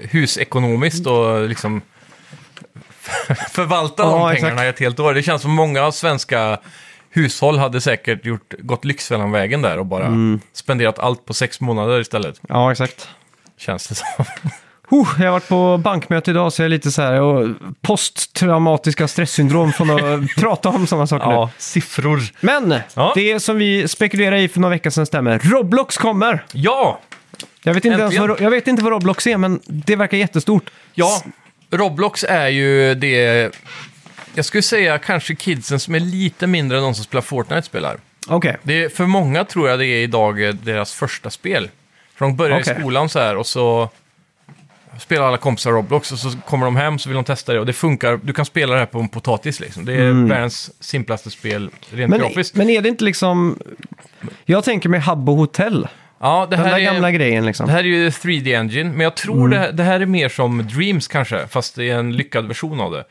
husekonomiskt och liksom <laughs> förvalta de pengarna i ett helt år. Det känns som många svenska hushåll hade säkert gjort, gått Lyxfällan-vägen där och bara Mm. spenderat allt på sex månader istället. Ja, exakt. Känns det som. <laughs> Huh, jag har varit på bankmöte idag så jag är lite så här, och posttraumatiska stresssyndrom från att <laughs> prata om sådana saker nu. ja, siffror. Men Ja. det som vi spekulerade i för några veckor sedan stämmer. Roblox kommer! Ja! Jag vet, inte ens vad, jag vet inte vad Roblox är, men det verkar jättestort. Ja, Roblox är ju det... Jag skulle säga kanske kidsen som är lite mindre än de som spelar Fortnite spelar. Okej. Det är, för många tror jag det är idag deras första spel. För de börjar Okej. i skolan så här och så spelar alla kompisar Roblox och så kommer de hem så vill de testa det och det funkar. Du kan spela det här på en potatis liksom. Det är världens simplaste spel rent Men, grafiskt. men är det inte liksom... Jag tänker med Habbo Hotel. ja, det Den här där är, gamla grejen liksom. Det här är ju 3D Engine, men jag tror det, här- det här är mer som Dreams kanske, fast det är en lyckad version av det.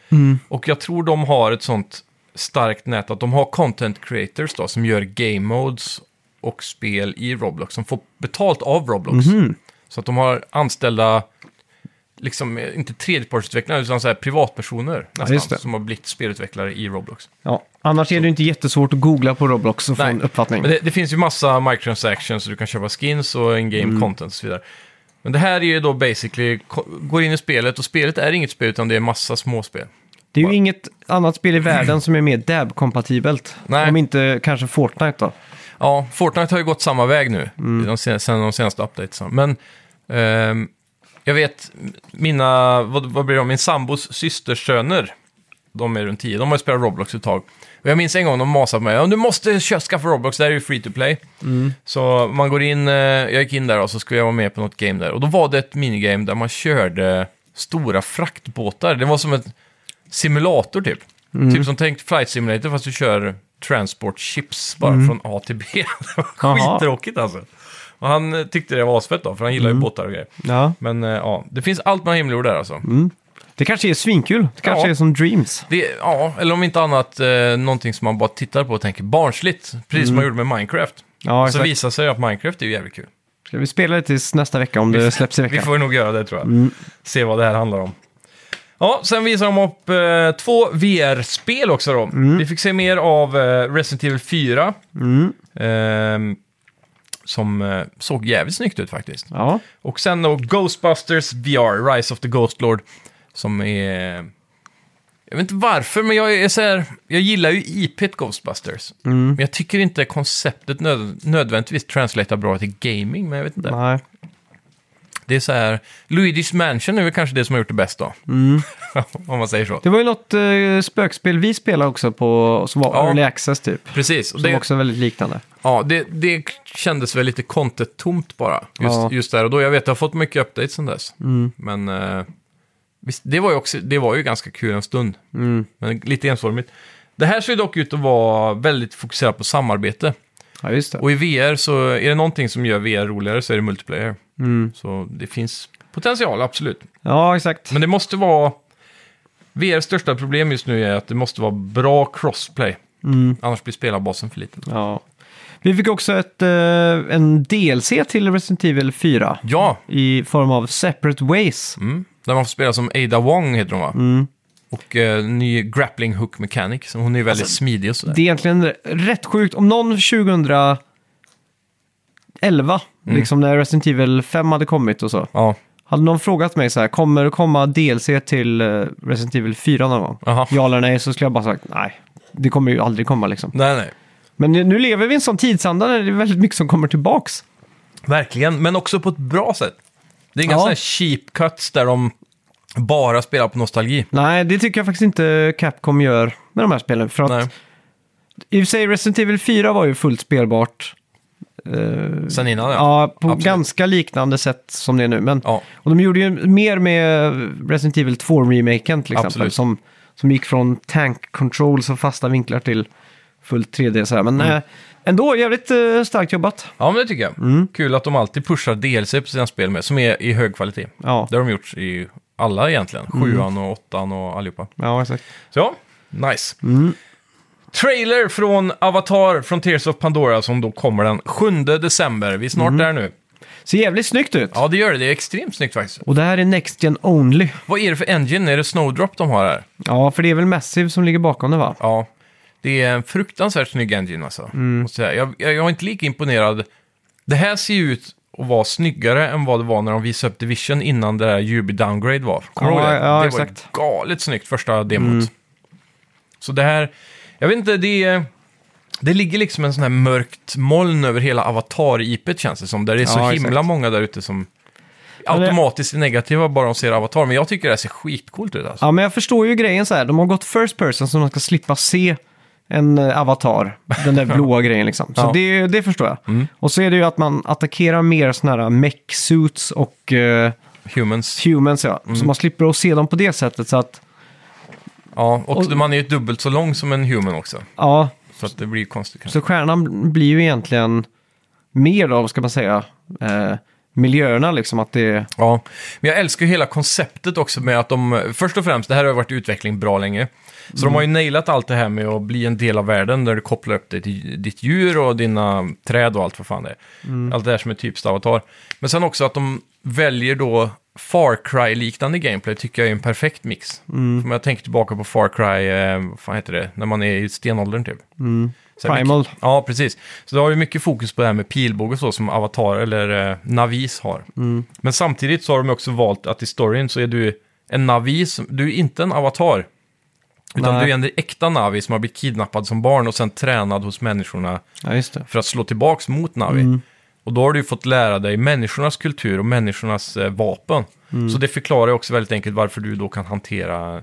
Och jag tror de har ett sånt starkt nät att de har content creators då, som gör game modes och spel i Roblox, som får betalt av Roblox. Så att de har anställda, liksom inte tredjepartsutvecklare, utan så här privatpersoner nästan, det. som har blivit spelutvecklare i Roblox. Ja. Annars är det inte jättesvårt att googla på Roblox och få Nej, en uppfattning. Men det, det finns ju massa microtransactions, så du kan köpa skins och in-game Mm. content och så vidare. Men det här är ju då basically, går in i spelet och spelet är inget spel utan det är massa småspel. Det är ju inget annat spel i världen som är mer dab-kompatibelt. Om inte kanske Fortnite då. Ja, Fortnite har ju gått samma väg nu, Mm. de sen de senaste updatesen. Men ehm, jag vet, mina, vad, vad blir det, min sambos systersöner, de är runt 10, de har ju spelat Roblox ett tag. Och jag minns en gång de masade på mig, "Ja, du måste skaffa Roblox, det här är ju free to play. Mm. Så man går in, eh, jag gick in där och så skulle jag vara med på något game där. Och då var det ett minigame där man körde stora fraktbåtar. Det var som ett simulator typ. Mm. Typ som tänkt flight simulator fast du kör transport chips bara från A till B. <laughs> det var Mm. Jaha. skittråkigt alltså. Och han eh, tyckte det var asfett då, för han gillar Mm. ju båtar och grejer. Ja. Men eh, ja, det finns allt mellan himmel och jord där alltså. Det kanske är svinkul. Det kanske Ja. är som Dreams. Det, ja, eller om inte annat eh, någonting som man bara tittar på och tänker barnsligt. Precis som man gjorde med Minecraft. Mm. Ja, så exakt. visar sig att Minecraft är ju jävligt kul. Ska vi spela det tills nästa vecka om det släpps i Vi veckan? får nog göra det tror jag. Mm. Se vad det här handlar om. Ja, sen visar de upp eh, två VR-spel också då. Mm. Vi fick se mer av eh, Resident Evil 4. ehm, som eh, såg jävligt snyggt ut faktiskt. Ja. Och sen då Ghostbusters VR, Rise of the Ghost Lord. Som är... Jag vet inte varför, men jag är så här, Jag gillar ju IP't Ghostbusters. Mm. Men jag tycker inte konceptet nöd, nödvändigtvis translatear bra till gaming, men jag vet inte. Nej. Det är så här, Luigi's Mansion är väl kanske det som har gjort det bäst då. <laughs> Om man säger så. Det var ju något uh, spökspel vi spelade också på, som var Ja. early access typ. Precis, och Som det, också är väldigt liknande. Ja, det, det kändes väl lite content-tomt bara. Just, Ja. just där och då. Jag vet att jag har fått mycket updates sen dess. Men eh, visst, det, var ju också, det var ju ganska kul en stund. Men lite ensformigt. Det här ser ju dock ut att vara väldigt fokuserat på samarbete. Ja, just det. Och i VR så är det någonting som gör VR roligare så är det multiplayer. Så det finns potential, absolut. Ja, exakt. Men det måste vara... VRs största problem just nu är att det måste vara bra crossplay. Annars blir spelarbasen för liten. Ja. Vi fick också ett, eh, en DLC till Resident Evil 4 Ja, i form av Separate Ways. mm. där man får spela som Ada Wong heter hon va? Och eh, ny grappling hook mechanic. Så hon är väldigt smidig och sådär. Det är egentligen rätt sjukt. Om någon 2011, liksom när Resident Evil 5 hade kommit och så, Ja, hade någon frågat mig så här, kommer det komma DLC till eh, Resident Evil 4 någon gång? Aha. Ja eller nej, så skulle jag bara sagt nej. Det kommer ju aldrig komma liksom. nej nej. Men nu lever vi i en sån tidsanda där det är väldigt mycket som kommer tillbaks. Verkligen, men också på ett bra sätt. Det är inga Ja. sådana cheap cuts där de bara spelar på nostalgi. Nej, det tycker jag faktiskt inte Capcom gör med de här spelen. För att Nej. i och för sig Resident Evil 4 var ju fullt spelbart. eh, Sen innan Ja, på Absolut. ganska liknande sätt som det är nu. Men, Ja. Och de gjorde ju mer med Resident Evil 2-remaken till exempel. Absolut. Som, som gick från tank controls och fasta vinklar till fullt 3D. Så här. Men Mm. eh, ändå jävligt eh, starkt jobbat. Ja, men det tycker jag. Mm. Kul att de alltid pushar DLC på sina spel med, som är i hög kvalitet. Ja, Det har de gjort i alla egentligen. Mm. Sjuan och åttan och allihopa. ja exakt. Så ja, nice. Mm. Trailer från Avatar från Tears of Pandora som då kommer den 7 december. Vi är snart Mm. där nu. Ser jävligt snyggt ut. Ja, det gör det. Det är extremt snyggt faktiskt. Och det här är Next Gen Only. Vad är det för engine? Är det Snowdrop de har här? Ja, för det är väl Massive som ligger bakom det va? Ja, det är en fruktansvärt snygg engine alltså. Mm. Måste jag, säga. jag, jag, jag är inte lika imponerad. Det här ser ju ut att vara snyggare än vad det var när de visade upp Division innan det där UB Downgrade var. Kommer du Ja, ihåg det? ja, det exakt. Mm. var galet snyggt första demot. Så det här, jag vet inte, det. Det ligger liksom en sån här mörkt moln över hela Avatar-IPet känns det som. Där det är så Ja, himla exakt. många där ute som automatiskt är negativa bara de ser Avatar. Men jag tycker det här ser skitcoolt ut alltså. Ja, men jag förstår ju grejen så här. De har gått first person så de ska slippa se en eh, avatar. Den där <laughs> blåa grejen liksom. Så Ja. det, det förstår jag. Mm. Och så är det ju att man attackerar mer sådana här mech suits och eh, Humans. humans ja. Mm. Så man slipper att se dem på det sättet. Så att, Ja, och, Och- man är ju dubbelt så lång som en human också. ja. Så att det blir konstigt kanske. Så stjärnan blir ju egentligen mer av, ska man säga, eh, miljöerna liksom. Att det Ja, men jag älskar ju hela konceptet också med att de, först och främst, det här har varit i utveckling bra länge. Så de har ju nailat allt det här med att bli en del av världen där du kopplar upp det till ditt djur och dina träd och allt vad fan det är. Allt det här som är typiskt avatar. Men sen också att de väljer då Far Cry-liknande gameplay tycker jag är en perfekt mix. För Om jag tänker tillbaka på Far Cry, eh, vad fan heter det, när man är i stenåldern typ. Här Primal. Mycket, ja, precis. Så det har ju mycket fokus på det här med pilbåge och så som Avatar eller eh, Navis har. Men samtidigt så har de också valt att i storyn så är du en Navis, du är inte en Avatar. Utan Nej. du är en äkta Navi som har blivit kidnappad som barn och sen tränad hos människorna Ja, just det. för att slå tillbaks mot Navi. Och då har du ju fått lära dig människornas kultur och människornas eh, vapen. Så det förklarar ju också väldigt enkelt varför du då kan hantera sk-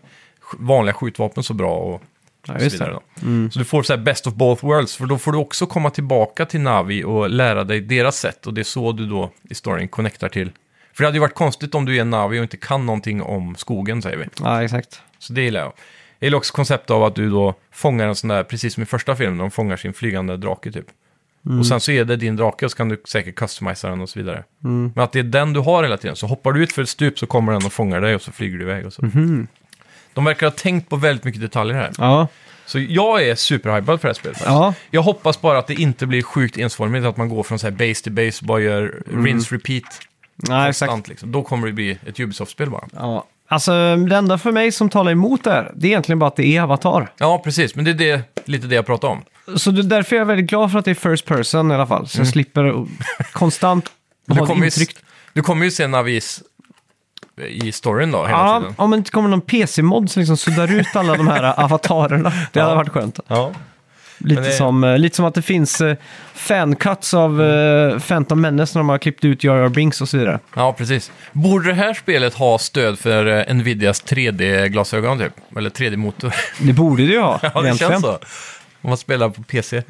vanliga skjutvapen så bra och, Ja, så just vidare. det. Då. Så du får så här best of both worlds, för då får du också komma tillbaka till Navi och lära dig deras sätt. Och det är så du då i storyn connectar till. För det hade ju varit konstigt om du är en Navi och inte kan någonting om skogen, säger vi. Ja, exakt. Så det gillar jag. Jag gillar också konceptet av att du då fångar en sån där, precis som i första filmen, de fångar sin flygande drake typ. Och sen så är det din drake och så kan du säkert customisa den och så vidare. Men att det är den du har hela tiden, så hoppar du ut för ett stup så kommer den och fångar dig och så flyger du iväg och så. De verkar ha tänkt på väldigt mycket detaljer här. Ja, Så jag är superhypad för det här spelet. ja. Jag hoppas bara att det inte blir sjukt ensformigt, att man går från så här base till base och bara gör rinse repeat. ja exakt. liksom. Då kommer det bli ett Ubisoft-spel bara. Ja. Alltså, det enda för mig som talar emot det här, det är egentligen bara att det är Avatar. Ja, precis. Men det är det, lite det jag pratar om. Så det, därför är jag väldigt glad för att det är first person i alla fall. Så jag slipper att konstant Mm. Du ha ett kommer, ju, intryck. du kommer ju se Navis i storyn då, hela Ja, tiden. om det inte kommer någon PC-mod som liksom suddar ut alla de här <laughs> avatarerna. Det hade varit skönt. Ja. Lite, det- som, eh, lite som att det finns eh, fancuts av eh, Phantom Menace när de har klippt ut Jar Binks och så vidare. Ja, precis. Borde det här spelet ha stöd för Nvidias 3D-glasögon typ? Eller 3D-motor? <laughs> Det borde det ju ha, <laughs> ja, det egentligen. känns så. Om man spelar på PC.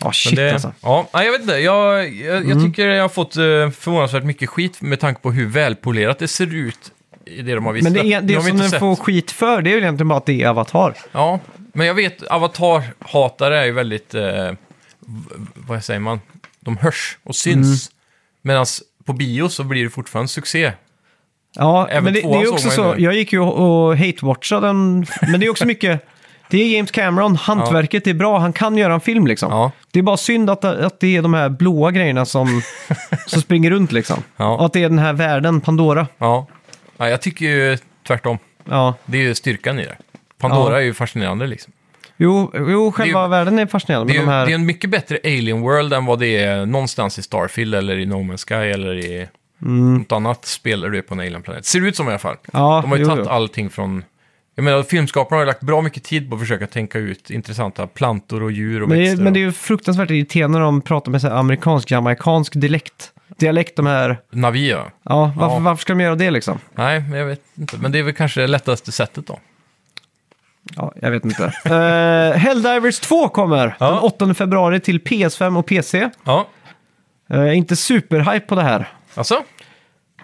Ja, shit Men det, alltså. Ja, nej, jag vet inte. Jag, jag, jag tycker jag har fått förvånansvärt mycket skit med tanke på hur välpolerat det ser ut i det de har visat. Men det, är, det vi som den får skit för, det är ju egentligen bara att det är Avatar. Ja, men jag vet, Avatar-hatare är ju väldigt, eh, vad säger man, de hörs och syns. Mm. Medan på bio så blir det fortfarande succé. Ja, Även men det, det är också så. Jag gick ju och, hate-watchade den, men det är också mycket... <laughs> Det är James Cameron, hantverket är bra, han kan göra en film liksom. Ja. Det är bara synd att, att det är de här blåa grejerna som, <laughs> som springer runt liksom. Ja. Och att det är den här världen, Pandora. Ja. ja, jag tycker ju tvärtom. Ja. Det är ju styrkan i det. Pandora Ja. är ju fascinerande liksom. Jo, jo själva Det världen är fascinerande. Det Men de här... det är en mycket bättre Alien World än vad det är någonstans i Starfield eller i No Man's Sky eller i något annat spel där du är på en alien-planet. Ser ut som i alla fall. Mm. Ja, De har ju jo, tagit jo. allting från... Jag menar, filmskaparna har ju lagt bra mycket tid på att försöka tänka ut intressanta plantor och djur och Men det, är, växter. men det är och ju fruktansvärt irriterande när de pratar med så här amerikansk-jamaikansk dialekt. Dialekt, de här... Navi, ja. Varför, Ja. varför ska de göra det liksom? Nej, jag vet inte. Men det är väl kanske det lättaste sättet då. Ja, jag vet inte. uh, <laughs> Helldivers 2 kommer Ja. den 8 februari till PS5 och PC. Ja, Uh, inte superhype på det här. alltså?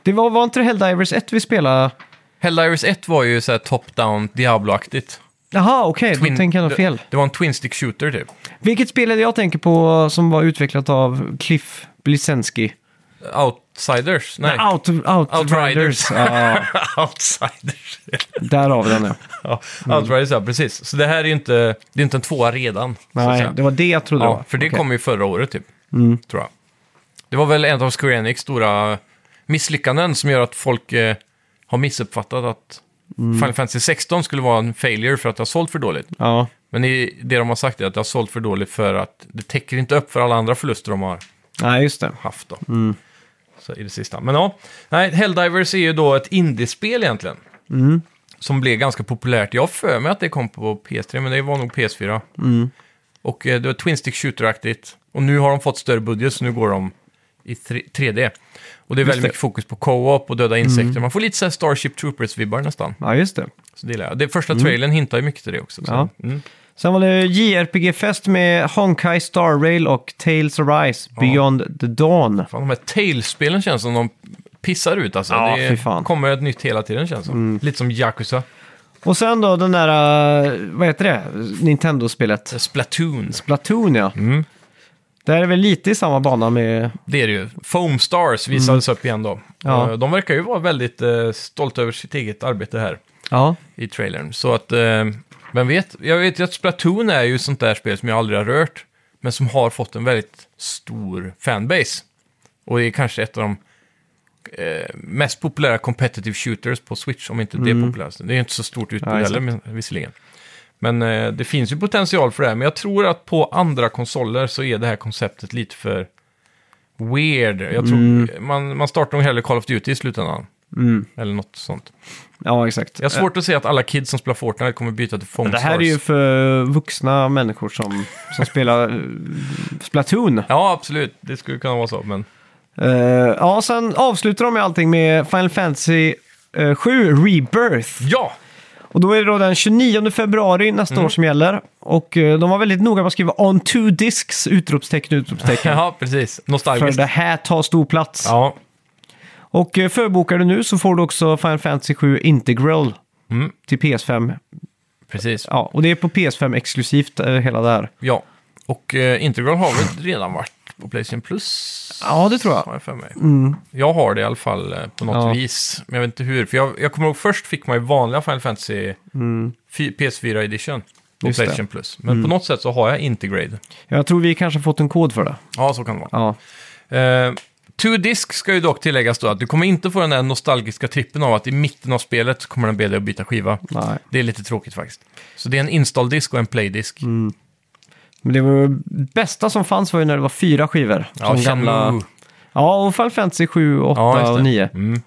Det var, var inte det Helldivers 1 vi spelade? Helldivers 1 var ju så här top-down Diablo-aktigt. Jaha, okej, då Twin- tänker jag nog fel. Det, det var en twin-stick shooter typ. Vilket spel är det jag tänker på som var utvecklat av Cliff Blesensky? Outsiders? Nej. Out, Outriders. Outriders. ja, <laughs> Outsiders. där har vi den ja. ja, Outriders, ja precis. Så det här är ju inte, det är inte en tvåa redan. Nej, det var det jag trodde det Ja, var. för det Okej. kom ju förra året typ, Mm. tror jag. Det var väl en av Square Enix stora misslyckanden som gör att folk eh, har missuppfattat att Mm. Final Fantasy 16 skulle vara en failure för att det har sålt för dåligt. Ja, Men det de har sagt är att det har sålt för dåligt för att det täcker inte upp för alla andra förluster de har nej just det. haft då. Mm. Så i det sista. Men ja, nej, Helldivers är ju då ett indiespel egentligen. Mm. Som blev ganska populärt. Jag har för mig att det kom på PS3, men det var nog PS4. Mm. Och eh, det var Twin Stick Shooter-aktigt. Och nu har de fått större budget, så nu går de i tre- 3D. Och det är väldigt det. Mm. mycket fokus på co-op och döda insekter. Man får lite så här Starship Troopers-vibbar nästan. Ja, just det. Så det jag. Det första trailern hintar ju mycket till det också. Så. Ja. Mm. Sen var det JRPG-fest med Honkai Star Rail och Tales of Rise Beyond the Dawn. Fan, de här Tales-spelen känns som de pissar ut alltså. Ja, det fy fan. Mm. kommer ett nytt hela tiden känns som. Lite som Yakuza. Och sen då den där, eh, vad heter det, Nintendo-spelet? Splatoon. Splatoon ja. Mm. Där är det väl lite i samma bana med... Det är det ju. Foam Stars visades upp igen då. Mm. Ja. Eh, De verkar ju vara väldigt eh, stolta över sitt eget arbete här Ja, i trailern. Så att, eh, vem vet? Jag vet ju att Splatoon är ju ett sånt där spel som jag aldrig har rört. Men som har fått en väldigt stor fanbase. Och det är kanske ett av de eh, mest populära competitive shooters på Switch, om inte det populäraste. Det är inte så stort utbud Mm. Ja, heller, men, visserligen. Men eh, det finns ju potential för det här. Men jag tror att på andra konsoler så är det här konceptet lite för weird. Jag tror Mm. man, man startar nog hellre Call of Duty i slutändan. Eller något sånt. ja exakt. Jag har svårt att se att alla kids som spelar Fortnite kommer byta till Foam Det här är ju för vuxna människor som, som spelar eh, Splatoon. Ja, absolut. Det skulle kunna vara så, men... Eh, ja, sen avslutar de med allting med Final Fantasy eh, 7 Rebirth. Ja! Och då är det då den 29 februari nästa Mm. år som gäller. Och eh, de var väldigt noga med att skriva on two discs, utropstecken, utropstecken. <laughs> Ja, precis. För Nostalgiskt. det här tar stor plats. Ja. Och eh, förbokar du nu så får du också Final Fantasy 7 Integral Mm, till PS5. precis. Ja, och det är på PS5 exklusivt, eh, hela det här. Ja. Och eh, Integral har väl redan varit på Playstation Plus? Ja, det tror jag. Har jag för mig. Mm. Jag har det i alla fall eh, på något Ja. vis. Men jag vet inte hur. För jag, jag kommer ihåg först fick man ju vanliga Final Fantasy fy- PS4 edition på Mm. Just det. Mm. Playstation Plus. Men på något sätt så har jag Integrade. Jag tror vi kanske fått en kod för det. Ja, så kan det vara. Ja, Eh, Two Disc ska ju dock tilläggas då att du kommer inte få den där nostalgiska trippen av att i mitten av spelet kommer den be dig att byta skiva. nej. Det är lite tråkigt faktiskt. Så det är en install-disk och en play-disk. Mm. Men det var, bästa som fanns var ju när det var fyra skivor. Ja, som Shenmue. Ja, och Final Fantasy 7, 8 Ja, och 9. Mm.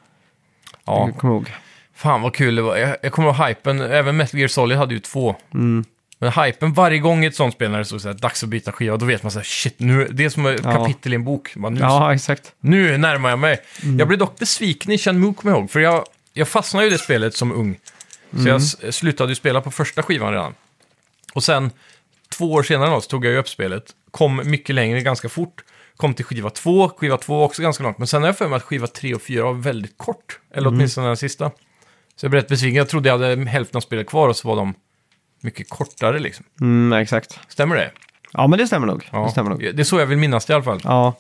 Ja, Jag kommer ihåg. fan vad kul det var. Jag, jag kommer ihåg hypen. Även Metal Gear Solid hade ju två. Mm. Men hypen varje gång ett sånt spel när det står så här, dags att byta skiva, då vet man så här, shit, nu, det är som ett Ja. kapitel i en bok. Man, nu, Ja, exakt. nu närmar jag mig. Mm. Jag blev dock besviken i Shenmue, kommer jag ihåg, för jag, jag fastnade ju i det spelet som ung. Så Mm. jag slutade ju spela på första skivan redan. Och sen, två år senare så tog jag ju upp spelet, kom mycket längre ganska fort, kom till skiva två, skiva två var också ganska långt, men sen har jag för mig att skiva tre och fyra var väldigt kort, eller Mm. åtminstone den sista. Så jag blev rätt besviken, jag trodde jag hade hälften av spelet kvar och så var de mycket kortare liksom. Mm, exakt. Stämmer det? Ja, men det stämmer nog. Det stämmer nog. Det är så jag vill minnas det i alla fall. Ja.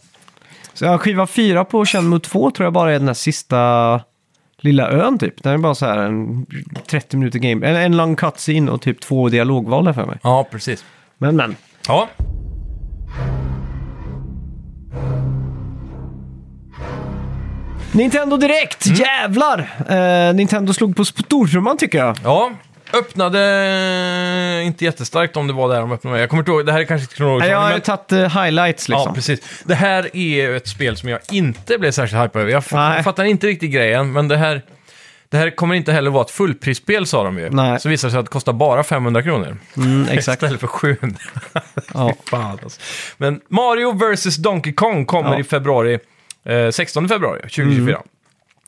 Så ja, skiva fyra på Shenmue 2 tror jag bara är den där sista lilla ön typ. Den är bara så här en 30 minuter game. En, en lång cutscene och typ två dialogval där för mig. Ja, precis. Men men. Ja, Nintendo Direkt! Mm. Jävlar! Eh, Nintendo slog på stortrumman tycker jag. Ja, öppnade inte jättestarkt om det var där de öppnade. Jag kommer inte ihåg, det här är kanske inte kronologiskt. Nej, Jag har men- ju tagit eh, highlights liksom. Ja, precis. Det här är ju ett spel som jag inte blev särskilt hypad över. Jag, Nej. fattar inte riktigt grejen, men det här, det här kommer inte heller vara ett fullprisspel, sa de ju. Nej. Så visar det sig att det kostar bara 500 kronor. Mm, <laughs> exakt. Istället för 700. <laughs> Ja. Fan, alltså. Men Mario vs Donkey Kong kommer Ja. i februari, eh, 16 februari 2024.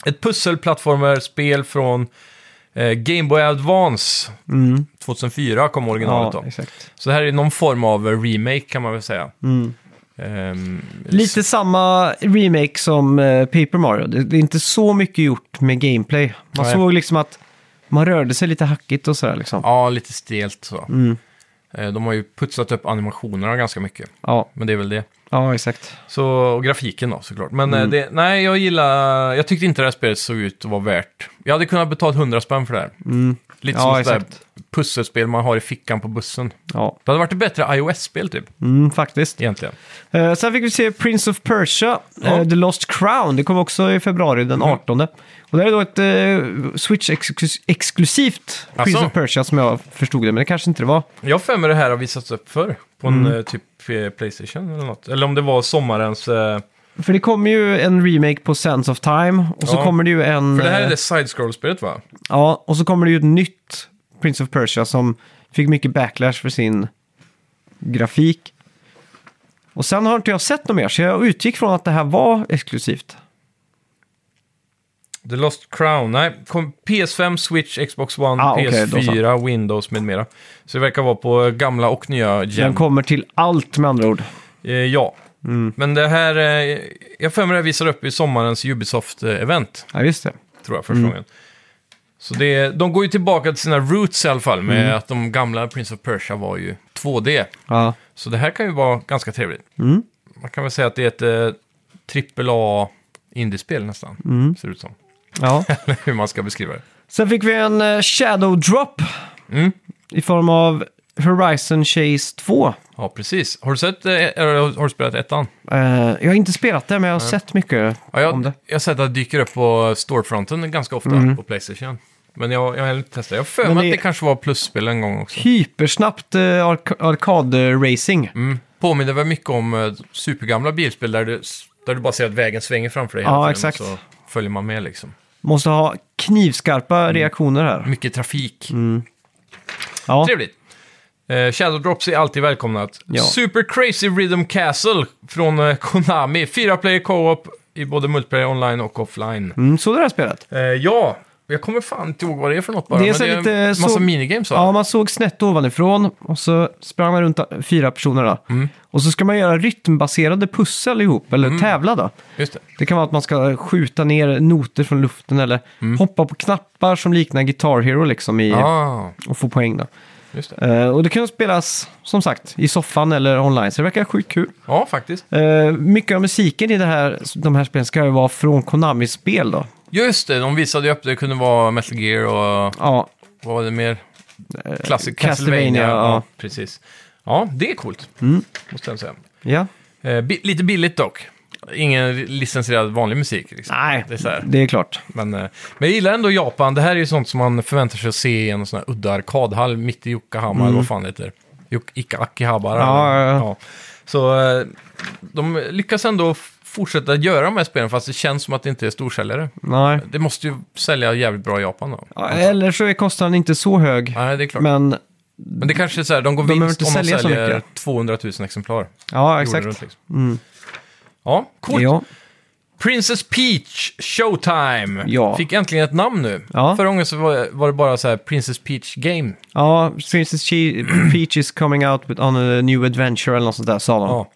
Ett pusselplattformarspel från eh, Game Boy Advance. 2004 kom originalet Mm. Ja, då. exakt. Så det här är någon form av remake kan man väl säga. Mm. Ehm, Lite samma remake som eh, Paper Mario. Det, det är inte så mycket gjort med gameplay. Man Nej. såg liksom att man rörde sig lite hackigt och sådär liksom. Ja, lite stelt så. Mm. Eh, De har ju putsat upp animationerna ganska mycket. Ja, Men det är väl det. Ja exakt. Så, och grafiken då såklart. Men Mm. eh, det, nej, jag gillar... Jag tyckte inte det här spelet såg ut att vara värt... Jag hade kunnat betala 100 spänn för det här. Lite Ja, som ett sånt där exakt. pusselspel man har i fickan på bussen. Ja, Det hade varit ett bättre iOS-spel typ, mm, faktiskt. egentligen. Eh, sen fick vi se Prince of Persia, Ja. eh, The Lost Crown. Det kom också i februari den Mm. 18. Och det här är då ett eh, Switch-exklusivt Prince Asså? of Persia som jag förstod det, men det kanske inte det var. Jag har för mig det här har visats upp förr på en Mm. eh, typ eh, Playstation eller något. Eller om det var sommarens... eh, För det kommer ju en remake på Sense of Time och så Ja. kommer det ju en... För det här är eh, det side-scroll-spelet va? Ja, och så kommer det ju ett nytt Prince of Persia som fick mycket backlash för sin grafik. Och sen har inte jag sett något mer, så jag utgick från att det här var exklusivt. The Lost Crown, nej. Kom PS5, Switch, Xbox One, Ah, okej, då PS4, Windows med mera. Så det verkar vara på gamla och nya Den gen. kommer till allt med andra ord. Eh, ja. Mm. Men det här, eh, jag för mig det visar upp i sommarens Ubisoft-event, Ja, just det. tror jag, första gången. Så det, de går ju tillbaka till sina roots i alla fall, med Mm. att de gamla Prince of Persia var ju 2D. Ja. Så det här kan ju vara ganska trevligt. Mm. Man kan väl säga att det är ett eh, trippel A indiespel nästan, Mm. ser det ut som. Ja. <laughs> Hur man ska beskriva det. Sen fick vi en eh, Shadow Drop Mm. i form av Horizon Chase 2. Ja, precis. Har du sett, eh, eller har du spelat ettan? Eh, jag har inte spelat det, men jag har sett mycket Ja, jag, om det. jag har sett att det dyker upp på storefronten ganska ofta på Playstation. Men jag, jag har inte testat. Jag har för Mm. Men mig att det- det kanske var plusspel en gång också. Hypersnabbt eh, ark- arkad-racing. Mm. Påminner väl mycket om eh, supergamla bilspel där du, där du bara ser att vägen svänger framför dig Ja, hela tiden, exakt. och så följer man med liksom. Måste ha knivskarpa Mm. reaktioner här. Mycket trafik. Ja, Trevligt. Eh, Shadow Drops är alltid välkomnat. Ja. Super Crazy Rhythm Castle från eh, Konami. Fyra player co-op i både multiplayer online och offline. mm, så det här spelet. Eh, ja, jag kommer fan inte ihåg vad det är för något bara. Det är men så det är lite massa så- minigames va? Ja, man såg snett ovanifrån och så sprang man runt fyra personer då. Mm. Och så ska man göra rytmbaserade pussel ihop, eller tävla då. Just det. Det kan vara att man ska skjuta ner noter från luften eller Mm. hoppa på knappar som liknar Guitar Hero liksom i, Ah, och få poäng då. det. Eh, och det kan spelas, som sagt, i soffan eller online, så det verkar sjukt kul. Ja, faktiskt. Eh, mycket av musiken i det här, de här spelen ska ju vara från Konamis spel då. Just det, de visade ju upp det kunde vara Metal Gear och Ja, vad var det mer? Classic Castlevania, Castlevania. ja. Precis. Ja, det är coolt. Måste jag säga. ja. Eh, bi- lite billigt dock. Ingen licensierad vanlig musik. Liksom. Nej, Det är så här. det är klart. Men, eh, men jag gillar ändå Japan. Det här är ju sånt som man förväntar sig att se i en sån här udda arkadhall mitt i Yokohama, eller vad fan det heter. Yok- Ika Akihabara. Mm. Ja, ja, ja. Så eh, de lyckas ändå f- fortsätta göra de här spelen fast det känns som att det inte är storsäljare. Nej. Det måste ju sälja jävligt bra i Japan då. Ja, eller så är kostnaden inte så hög. Nej, det är klart. Men Men det kanske är så här, de går De vinst inte om de säljer mycket. 200 000 exemplar. Ja, exakt. runt, liksom. Ja, coolt. Ja. Princess Peach Showtime Ja. fick äntligen ett namn nu. Ja. Förra gången så var, det bara så här Princess Peach Game. ja, Princess <clears throat> Peach is coming out on a new adventure eller något sånt där sa de. Ja.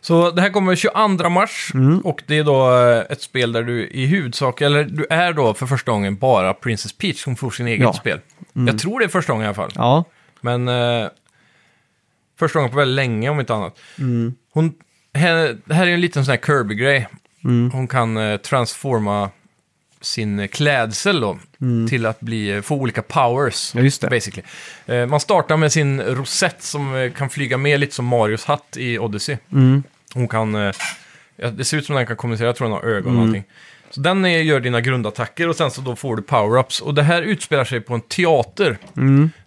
Så det här kommer 22 mars Mm. och det är då eh, ett spel där du i huvudsak, eller du är då för första gången bara Princess Peach som får sin eget Ja. spel. Jag tror det är första gången i alla fall. Ja, Men eh, första gången på väldigt länge om inte annat. Mm. Hon, henne, det här är en liten sån här Kirby-grej. Hon kan eh, transforma sin eh, klädsel då, till att bli, eh, få olika powers. Mm. Ja, just det. Basically. Eh, man startar med sin rosett som eh, kan flyga med lite som Marios hatt i Odyssey. Mm. Hon kan, eh, det ser ut som den kan kommunicera, jag tror den har ögon Mm. och allting. Så den är, gör dina grundattacker och sen så då får du power-ups. Och det här utspelar sig på en teater.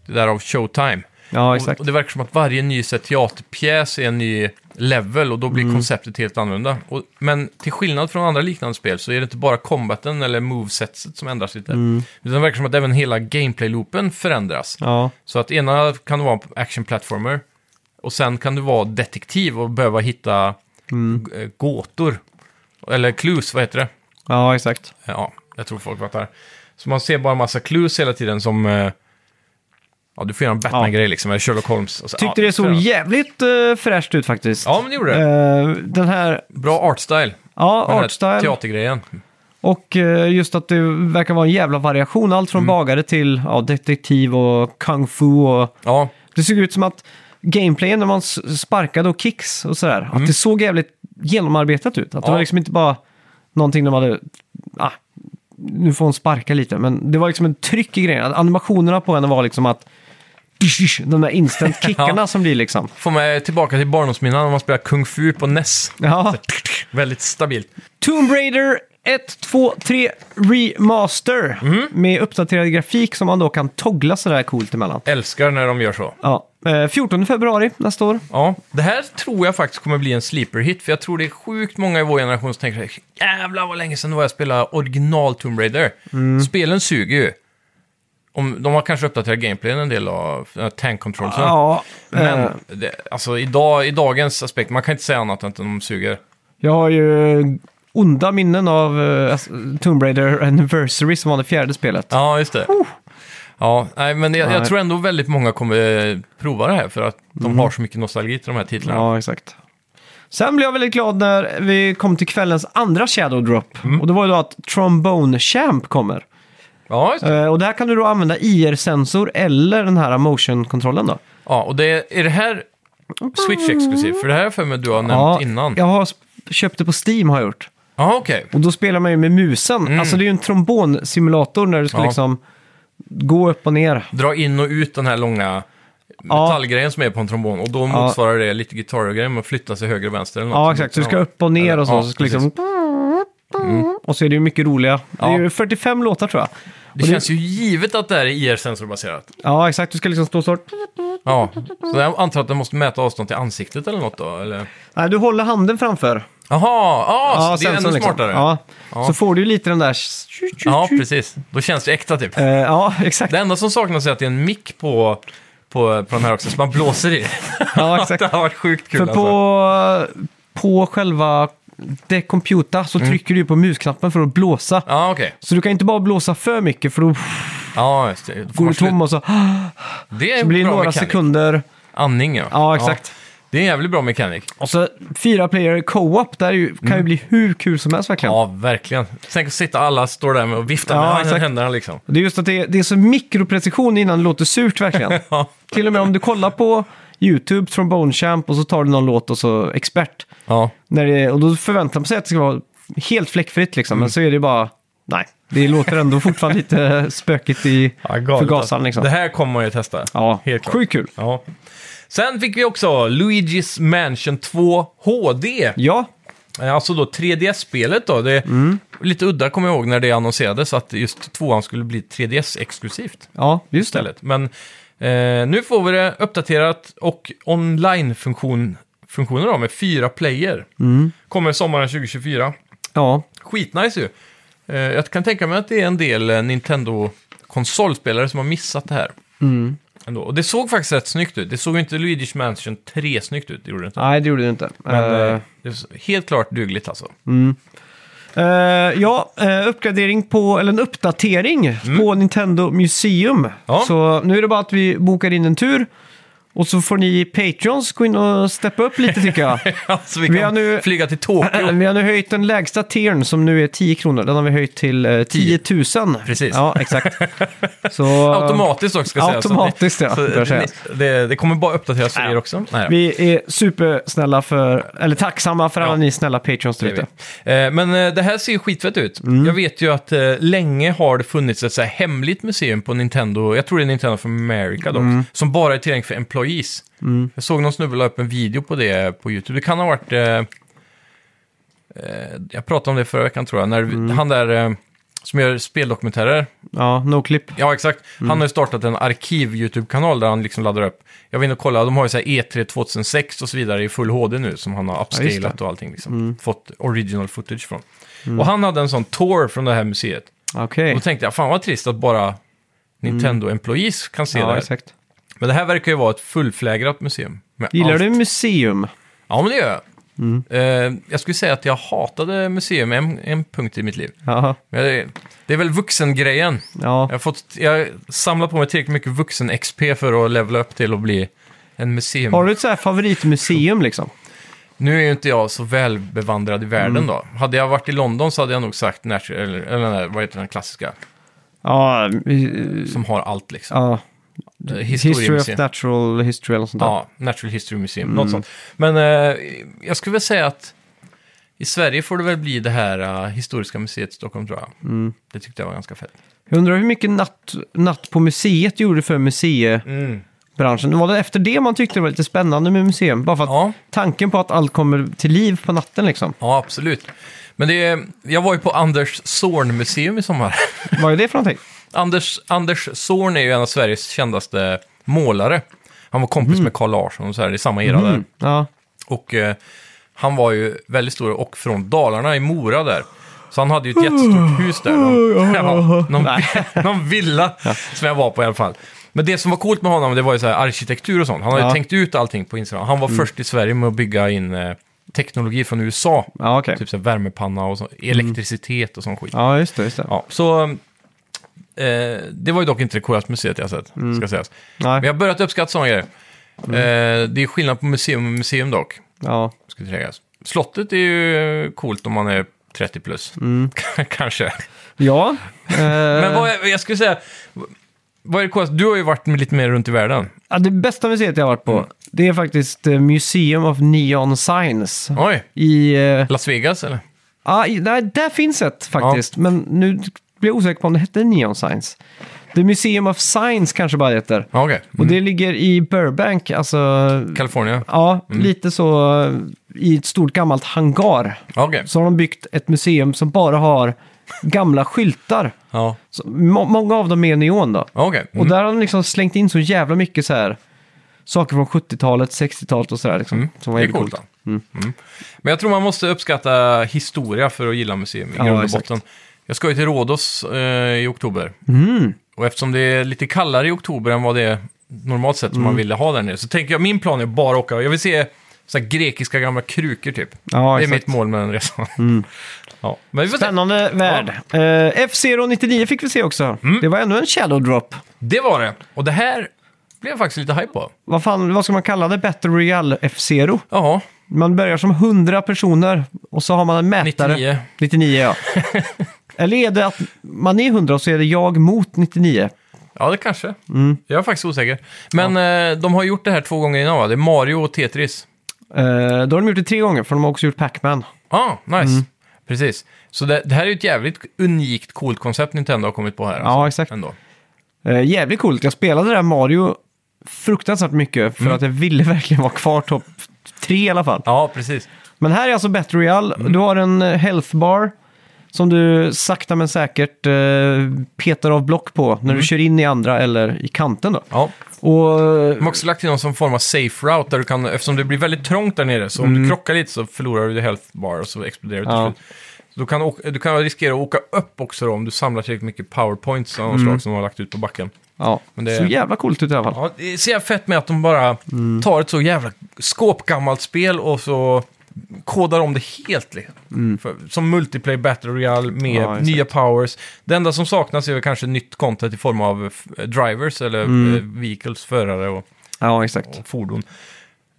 Det där av Showtime. Mm. ja Och, exakt. och det verkar som att varje ny så teaterpjäs är en ny level och då blir Mm. konceptet helt annorlunda. Och, men till skillnad från andra liknande spel så är det inte bara combaten eller movesetset som ändras lite. Mm. Utan det verkar som att även hela gameplay-loopen förändras. Ja, Så att ena kan du vara action platformer och sen kan du vara detektiv och behöva hitta Mm. eh, gåtor. Eller clues, vad heter det? ja exakt. Ja, jag tror folk fattar. Så man ser bara en massa clues hela tiden som... Ja, du får göra en Batman-grej liksom, eller Sherlock Holmes. Och så, Tyckte ja, det såg så- jävligt uh, fräscht ut faktiskt. Ja, men det gjorde det. Eh, den här, Bra artstyle. ja, Den här artstyle. Teatergrejen. Och eh, just att det verkar vara en jävla variation. Allt Mm. från bagare till ja, detektiv och kung fu. Och... Ja, Det såg ut som att gameplayen när man s- sparkade och kicks och sådär. Att det såg jävligt genomarbetat ut. Att det Mm. Ja. var liksom inte bara någonting de hade... Ah, nu får hon sparka lite. Men det var liksom en tryck i grejen. Att Animationerna på henne var liksom att... <laughs> De där instant-kickarna <laughs> Ja. som blir liksom... får mig tillbaka till barndomsminnen när man spelar Kung Fu på NES. Ja. Väldigt stabilt. Tomb Raider 1, 2, 3 Remaster. Mm. Med uppdaterad grafik som man då kan toggla sådär coolt emellan. Älskar när de gör så. Ja. Eh, 14 februari nästa år. Ja, det här tror jag faktiskt kommer bli en sleeper hit, för jag tror det är sjukt många i vår generation som tänker jävlar vad länge sedan det var jag spelade original Tomb Raider. Mm. Spelen suger ju. Om, de har kanske uppdaterat gameplayen en del av uh, tank control. Ja, Men eh, det, alltså idag, i dagens aspekt, man kan inte säga annat än att de suger. jag har ju onda minnen av eh, Tomb Raider Anniversary som var det fjärde spelet. Ja, just det. Ja, nej, men jag, jag tror ändå väldigt många kommer eh, prova det här för att de har så mycket nostalgi till de här titlarna. Mm. Ja, exakt. Sen blev jag väldigt glad när vi kom till kvällens andra Shadow Drop. Mm. Och det var ju då att Trombone Champ kommer. Ja, just det. Eh, och där kan du då använda IR-sensor eller den här motion-kontrollen då. ja och det, är det här Switch exklusivt? För det här jag för mig du har nämnt ja, innan. jag har köpt det på Steam har jag gjort. Ja, okej. Och då spelar man ju med musen. Alltså det är ju en trombonsimulator när du ska Mm. Ja. liksom gå upp och ner. Dra in och ut den här långa Ja. metallgrejen som är på en trombon. Och då motsvarar det lite gitarrgrejen med att flytta sig höger och vänster eller något. Ja, exakt. Så du ska upp och ner och så. Ja, så ska precis. Mm. liksom... Och så är det ju mycket roliga. Det är Ja. ju 45 låtar tror jag. Det Och känns ju givet att det här är IR-sensorbaserat. Ja, exakt. Du ska liksom stå så. Ja, så jag antar att den måste mäta avstånd till ansiktet eller något då? Eller? Nej, du håller handen framför. Jaha, ja, så det är ännu liksom. smartare. Ja. Ja. Så får du ju lite den där... Ja, precis. Då känns det äkta typ. Eh, ja, exakt. Det enda som saknas är att det är en mick på, på, på den här också, så man blåser i. Ja, exakt. <laughs> det har varit sjukt kul För alltså. på, på själva The Computer så trycker du på musknappen för att blåsa. Ja, okej. Så du kan inte bara blåsa för mycket för då Ja, just det. Då får går man du tom och så, Det är så blir det bra några mechanic. sekunder. Andning, ja. Ja, exakt. Det är en jävligt bra mekanik. Och så fyra player co-op, där är ju, kan ju bli hur kul som helst verkligen. Mm. Ja, verkligen. Tänk att sitta alla står där med och vifta Ja, med exakt. händerna liksom. Det är just att det är, det är så mikroprecision innan det låter surt verkligen. <laughs> Ja. Till och med om du kollar på YouTube, Trombone Champ, och så tar du någon låt och så expert. Ja, När det, och då förväntar man sig att det ska vara helt fläckfritt liksom, Mm. men så är det bara, nej. Det låter ändå <laughs> fortfarande lite spökigt i förgasaren liksom. Det här kommer man ju testa. Ja, helt sjukt kul. Ja. Sen fick vi också Luigi's Mansion 2 HD. Ja, Eh, Alltså då 3DS-spelet då. Det är Mm. lite udda kommer jag ihåg när det annonserades att just tvåan skulle bli 3DS-exklusivt ja, just det. istället. Men eh, nu får vi det uppdaterat och online-funktion funktioner då med fyra player. Mm. Kommer sommaren 2024. Ja, Skitnice ju. Eh, jag kan tänka mig att det är en del eh, Nintendo-konsolspelare som har missat det här. Mm. Ändå. Och det såg faktiskt rätt snyggt ut. Det såg ju inte Luigi's Mansion 3 snyggt ut, det gjorde det inte. Nej, det gjorde det inte. Men eh, det är helt klart dugligt alltså. Eh, ja, eh, uppgradering på, eller en uppdatering på Nintendo Museum. Mm. Ja. Så nu är det bara att vi bokar in en tur. Och så får ni Patreons gå in och steppa upp lite tycker jag. <laughs> alltså vi Vi kan har nu- flyga till Tokyo. <clears throat> vi har nu höjt den lägsta tiern som nu är 10 kronor. Den har vi höjt till eh, 10 000. Precis. Ja, exakt. <laughs> Så, Automatiskt också ska sägas. Automatiskt, så ja, Så bör sägas. det, det, kommer bara uppdateras för Ja. er också. Nej. Vi är supersnälla för, eller tacksamma för alla Ja. ni snälla Patreons där ute. Eh, Men eh, det här ser ju skitfett ut. Mm. Jag vet ju att eh, länge har det funnits ett så hemligt museum på Nintendo, jag tror det är Nintendo of America dock, Mm. som bara är tillgängligt för employees. Jag såg någon snubbe la upp en video på det på YouTube. Det kan ha varit... Eh, eh, jag pratade om det förra veckan tror jag, när Mm. han där eh, som gör speldokumentärer, Ja, Noclip. Ja, exakt. Mm. Han har ju startat en arkiv-YouTube-kanal där han liksom laddar upp. Jag var inne och kollade, de har ju så här E3 2006 och så vidare i full HD nu som han har Ja, det. Mm. upscalat och allting. Liksom. Fått original footage från. Och han hade en sån tour från det här museet. Okej. Och då tänkte jag, fan vad trist att bara Nintendo-employees kan se det Mm. Ja, här. exakt. Men det här verkar ju vara ett fullflägrat museum. med Gillar allt. du museum? Ja, men det gör jag. Mm. Eh, jag skulle säga att jag hatade museum en, en punkt i mitt liv. Men det, det är väl vuxengrejen. ja. Jag har, fått, jag samlat på mig tillräckligt mycket vuxen-XP för att levela upp till att bli en museum. Har du ett så här favoritmuseum liksom? Nu är ju inte jag så välbevandrad i världen Mm. då. Hade jag varit i London så hade jag nog sagt Natural, eller, eller vad heter den klassiska, Ja, eh, som har allt liksom. ja. Eh, History of. Natural History eller sånt där. Ja, Natural History Museum, Mm. något sånt. Men eh, jag skulle väl säga att i Sverige får det väl bli det här eh, Historiska museet i Stockholm tror jag. Mm. Det tyckte jag var ganska fett. Jag undrar hur mycket natt, natt på museet gjorde för museibranschen. Var det efter det man tyckte det var lite spännande med museum? Bara för att Ja. tanken på att allt kommer till liv på natten liksom. Ja, absolut. Men det, jag var ju på Anders Zorn museum i sommar. Vad är det för någonting? <laughs> Anders, Anders Zorn är ju en av Sveriges kändaste målare. Han var kompis med Carl Larsson och så här, i samma era där. Mm. Ja, Och eh, han var ju väldigt stor och från Dalarna i Mora där. Så han hade ju ett jättestort hus där. Någon, <laughs> <laughs> ja, någon, <laughs> någon villa som jag var på i alla fall. Men det som var coolt med honom, det var ju så här arkitektur och sånt. Han hade ju Ja. tänkt ut allting på Instagram. Han var först i Sverige med att bygga in eh, teknologi från USA. ja okej. Typ så här värmepanna och så, elektricitet och sån skit. Ja, just det. Just det. Ja, så eh, det var ju dock inte det coolaste museet jag sett, Mm. ska sägas. Men Nej. jag har börjat uppskatta sådana grejer. Eh, det är skillnad på museum och museum dock, Ja. ska sägas. Slottet är ju coolt om man är 30 plus, <laughs> kanske. Ja. <laughs> eh, Men vad jag, jag skulle säga, vad är det coolaste? Du har ju varit lite mer runt i världen. ja, det bästa museet jag har varit på, Mm. det är faktiskt eh, Museum of Neon Signs. Oj, I... eh, Las Vegas eller? Ja, i- nej, där finns ett faktiskt. Men nu blir osäker på om det hette Neon Signs. The Museum of Science kanske bara heter. Ja, Okej, Och det ligger i Burbank, alltså... California. Ja, Mm. lite så i ett stort gammalt hangar. Okej, Så har de byggt ett museum som bara har gamla skyltar. ja. Så, må, många av dem är neon då. Okej. Och där har de liksom slängt in så jävla mycket så här saker från 70-talet, 60-talet och sådär. Liksom, Mm. som var Det är jävligt coolt. coolt. då. Mm. Men jag tror man måste uppskatta historia för att gilla museum i Ja, grund och exakt. botten. Jag ska ju till Rhodos eh, i oktober. Mm. Och eftersom det är lite kallare i oktober än vad det är normalt sett som man Mm. ville ha där nere, så tänker jag min plan är bara att åka. Jag vill se så här grekiska gamla krukor typ. Ja, det är exakt. Mm. mitt mål med den resan. <laughs> Ja. Men vi får se. Spännande värld. Uh, F-Zero 99 fick vi se också. Mm. Det var ännu en shadow drop. Det var det. Och det här blev jag faktiskt lite hype på. Vad, fan, vad ska man kalla det? Battle Royale F-Zero? Jaha, Man börjar som 100 personer och så har man en mätare. 99. 99 ja. <laughs> Eller är det att man är 100 och så är det jag mot 99? Ja, det kanske. Mm. Jag är faktiskt osäker. Men eh, de har gjort det här två gånger innan va? Det är Mario och Tetris. Uh, då har de gjort det tre gånger, för de har också gjort Pac-Man. Ah, nice. Mm. Precis. Så det, det här är ju ett jävligt unikt, coolt koncept Nintendo har kommit på här. Ja, exakt. Ändå. Uh, jävligt coolt. Jag spelade det där Mario fruktansvärt mycket för att jag ville <laughs> verkligen vara kvar topp tre i alla fall. Ja, precis. Men här är alltså Battle Royale. Du har en eh, health bar som du sakta men säkert eh, petar av block på när du kör in i andra eller i kanten. Då. Ja. Och, eh, De har också lagt till någon som form av safe route där du kan, eftersom det blir väldigt trångt där nere, så om du krockar lite så förlorar du din health bar och så exploderar du till Mm. Ja. slut. Så du kan, åka, du kan riskera att åka upp också då, om du samlar tillräckligt mycket powerpoints av något slag som de har lagt ut på backen. Ja, Men det- så jävla coolt ut i alla fall. Ja, det ser jag fett med att de bara Mm. tar ett så jävla skåpgammalt spel och så kodar om det helt. Liksom. För, som multiplayer battle royale med Mm. Ja, exakt. nya powers. Det enda som saknas är väl kanske nytt content i form av f- drivers eller Mm. eh, vehicles, förare och, Ja, exakt. och fordon.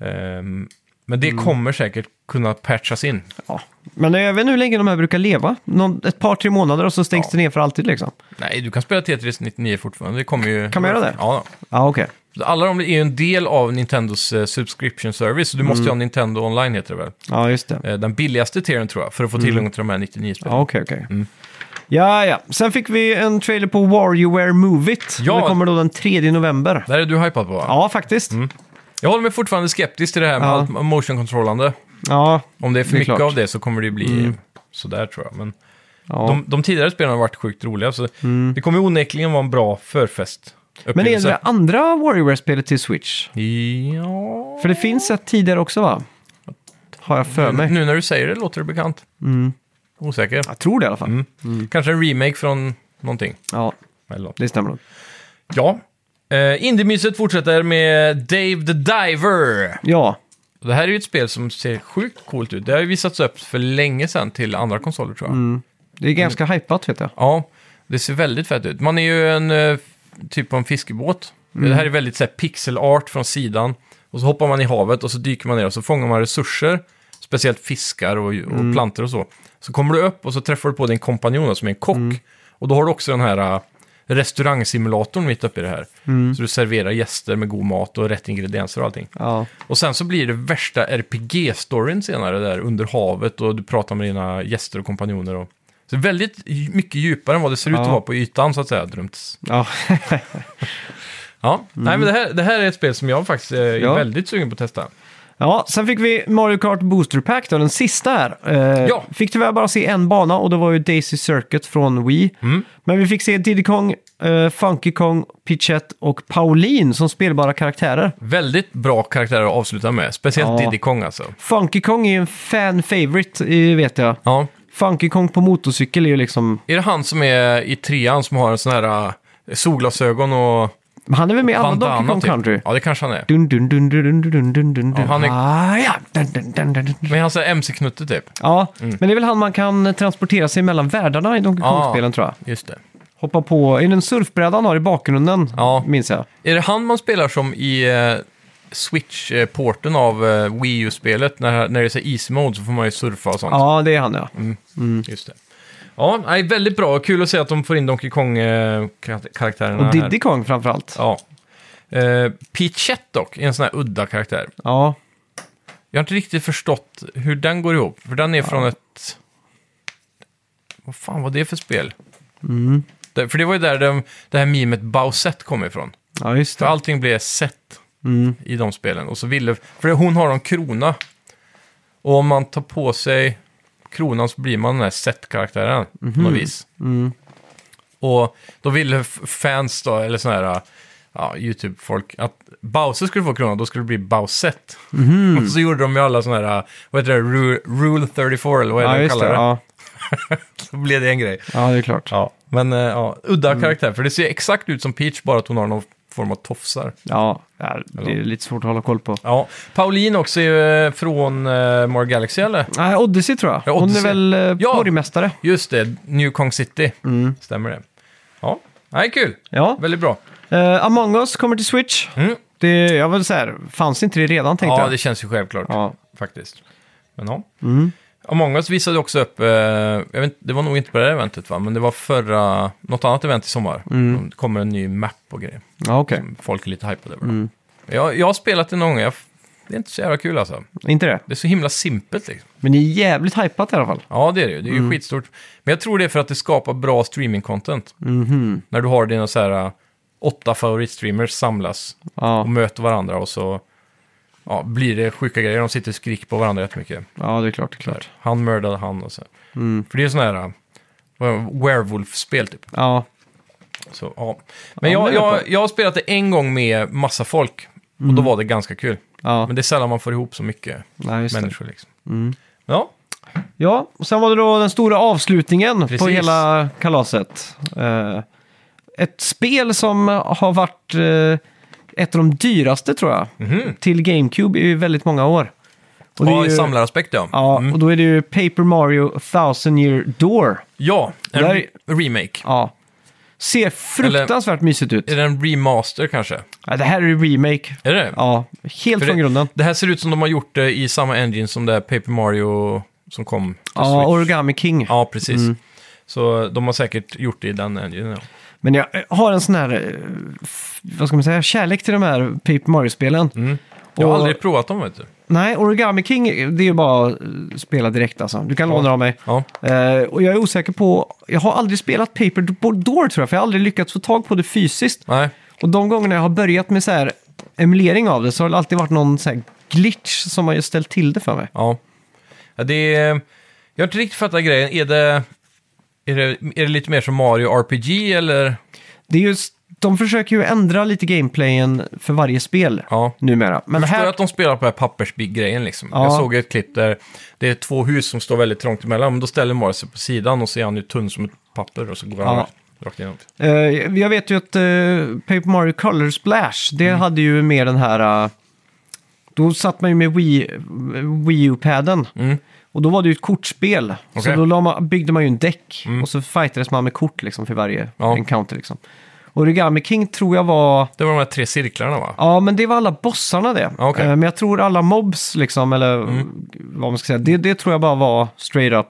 Ehm, men det Mm. kommer säkert kunna patchas in. Ja. Men jag vet inte hur länge de här brukar leva. Någon, ett par, tre månader och så stängs Ja. det ner för alltid liksom. Nej, du kan spela Tetris 99 fortfarande. Det kommer ju... Kan man göra det? Ja. Ja, okej. Alla de är ju en del av Nintendos eh, subscription service. Så du måste ju Mm. ha Nintendo online heter det väl. Ja, just det. Eh, Den billigaste tieren tror jag, för att få tillgång till de här 99 spelen. Mm. Ja, okej, okej. Mm. Ja, ja. Sen fick vi en trailer på WarioWare Move It. Ja. Det kommer då den 3 november. Där är du hypad på va? Ja, faktiskt. Jag håller mig fortfarande skeptisk till det här med Ja. allt motion-kontrollande. Ja, Om det är för Det är mycket klart. Mm. av det så kommer det bli sådär tror jag. Men ja. de, de tidigare spelen har varit sjukt roliga, så Mm. det kommer ju onekligen vara en bra förfest. Men är det det andra WarioWare-spelet till Switch? Ja... För det finns ett tidigare också, va? Har jag för mig. Nu när du säger det låter det bekant. Mm. Osäker. Jag tror det i alla fall. Mm. Kanske en remake från någonting. Ja, Eller något. det stämmer nog. Ja. Uh, Indiemyset fortsätter med Dave the Diver. Ja, Det här är ju ett spel som ser sjukt coolt ut. Det har ju visats upp för länge sedan till andra konsoler tror jag. Mm. det är ganska hypat vet jag. Ja, det ser väldigt fett ut. Man är ju en eh, typ av en fiskebåt. Det här är väldigt så här, pixel art från sidan. Och så hoppar man i havet och så dyker man ner och så fångar man resurser. Speciellt fiskar och, och plantor och så. Så kommer du upp och så träffar du på din kompanjon som är en kock. Och då har du också den här uh, restaurangsimulatorn mitt uppe i det här. Så du serverar gäster med god mat och rätt ingredienser och allting. Ja, Och sen så blir det värsta RPG-storyn senare där under havet och du pratar med dina gäster och kompanjoner. Och... Så väldigt mycket djupare än vad det ser ut att vara på ytan så att säga. Drömts. ja. <laughs> Ja, nej men det här, det här är ett spel som jag faktiskt eh, är Ja. väldigt sugen på att testa. ja, sen fick vi Mario Kart Booster Pack då, den sista här. Eh, Ja. Fick tyvärr bara se en bana och det var ju Daisy Circuit från Wii. Mm. Men vi fick se Diddy Kong, eh, Funky Kong, Pichette och Pauline som spelbara karaktärer. Väldigt bra karaktärer att avsluta med, speciellt Ja. Diddy Kong alltså. Funky Kong är ju en fan favorite, eh, vet jag. Ja. Funky Kong på motorcykel är ju liksom... Är det han som är i trean som har en sån här uh, solglasögon och Men Han är väl med i alla Donkey bandana Kong typ? Country? Ja, det kanske han är. Dun, dun, dun, dun, dun, dun, dun, dun, Ja, han är- Ah, ja. Dun, dun, dun, dun, dun. Men han är MC-knutte typ. Ja, men det är väl han man kan transportera sig mellan världarna i Donkey Ja. Kong-spelen tror jag. Just det. Hoppa på, är det en surfbräda han har i bakgrunden? Ja. Minns jag. Är det han man spelar som i eh, Switch-porten av eh, Wii U-spelet? När, när det är så easy mode så får man ju surfa och sånt. Ja, det är han ja. Just det. Ja, nej, väldigt bra. Kul att se att de får in Donkey Kong-karaktärerna Och här. Diddy Kong framförallt. Ja. Eh, Peachette dock, är en sån här udda karaktär. Ja, Jag har inte riktigt förstått hur den går ihop. För den är från ett... Vad fan var det för spel? Mm. För det var ju där det, det här memet Bowsette kom ifrån. ja just För det. allting blev sett Mm. i de spelen. Och så ville... För hon har en krona. Och om man tar på sig kronan så blir man den här set-karaktären på något vis. Mm. Och då ville fans då, eller sådana här ja, YouTube-folk, att Bowser skulle få kronan, då skulle det bli Bowsette. Mhm. Och så gjorde de ju alla sådana här, vad heter det, Ru- Rule 34 eller vad är det Ja, de just det. kallar det? Ja. <laughs> Så blev det en grej. ja, det är klart. Ja, men eh, ja, udda Mm. karaktär, för det ser exakt ut som Peach, bara att hon har någon form av tofsar. Ja, ja, det är lite svårt att hålla koll på. Ja, Pauline också är eh, från uh, Mario Galaxy eller? Nej, Odyssey tror jag. Ja, Hon är Odyssey. väl eh, Ja. borgmästare. Just det, New Kong City. Mm. Stämmer det. Ja, nej kul. Ja. Väldigt bra. Uh, Among Us kommer till Switch. Mm. Det, jag vill säga, fanns inte det redan tänkte Ja, jag? det känns ju självklart. Ja. faktiskt. Men ja. Mm. Among us visade också upp, eh, jag vet, inte, det var nog inte på det här eventet va, men det var förra, något annat event i sommar. Mm. Det kommer en ny map och grejer. Ja, okej. som Folk är lite hypade över. Mm. Jag, jag har spelat det någon gång, jag, det är inte så jävla kul alltså. Inte det? Det är så himla simpelt liksom. Men det är jävligt hypat i alla fall. Ja, det är det ju. Det är ju Mm. skitstort. Men jag tror det är för att det skapar bra streaming-content. Mhm. När du har dina så här eh, åtta favoritstreamers samlas Ja. och möter varandra och så ja, blir det sjuka grejer. De sitter och skriker på varandra jättemycket. ja, det är klart. Det är klart. Han mördade han och så. Mm. För det är sådana här uh, werewolf-spel typ. Ja, Så, ja. Men Ja, jag, jag, jag har spelat det en gång med massa folk. Och då var det ganska kul. ja. Men det är sällan man får ihop så mycket det. människor. Liksom. Mm. Ja, Ja, och sen var det då den stora avslutningen på Precis. hela kalaset. Eh, ett spel som har varit eh, ett av de dyraste tror jag. Till GameCube i väldigt många år. Och det är Mhm. Ja, i ju- samlaraspekt ja. Ja, Mm. och då är det ju Paper Mario Thousand Year Door. Ja, en Där- re- remake. Ja. Ser fruktansvärt mysigt ut. Är det en remaster kanske? Ja, det här är remake. Är det Ja, helt För från det, grunden. Det här ser ut som de har gjort det i samma engine som det här Paper Mario som kom till Ja, Switch. Origami King. Ja, precis. Mm. Så de har säkert gjort det i den engine. Ja. Men jag har en sån här, eh, vad ska man säga, kärlek till de här Paper Mario-spelen. Mm. Jag har Och- aldrig provat dem, vet du. Nej, Origami King, det är ju bara att spela direkt alltså. Du kan Ja. låna det av mig. Ja. Eh, och jag är osäker på, jag har aldrig spelat Paper Door tror jag, för jag har aldrig lyckats få tag på det fysiskt. Nej. Och de gångerna jag har börjat med så här emulering av det så har det alltid varit någon så här glitch som har ställt till det för mig. Ja. ja det är, jag har inte riktigt fattat grejen. Är det, är, det, är det lite mer som Mario RPG eller? Det är just, de försöker ju ändra lite gameplayen för varje spel Ja. numera. Men förstår här, att de spelar på den här pappersbig-grejen liksom. Ja. Jag såg ett klipp där det är två hus som står väldigt trångt emellan. Men då ställer Mario sig på sidan och så är han ju tunn som ett papper och så går han Ja. rakt- rakt igenom. eh, jag vet ju att eh, Paper Mario Color Splash, det Mm. hade ju mer den här... eh, då satt man ju med Wii, Wii U-paden. Mm. Och då var det ju ett kortspel. Så Okej. då la man, byggde man ju en däck Mm. och så fightades man med kort liksom för varje Ja. encounter. Liksom. Origami King tror jag var... Det var de här tre cirklarna va? Ja, men det var alla bossarna det. Ja, okej. Eh, Men jag tror alla mobs, liksom, eller vad man ska säga, det, det tror jag bara var straight up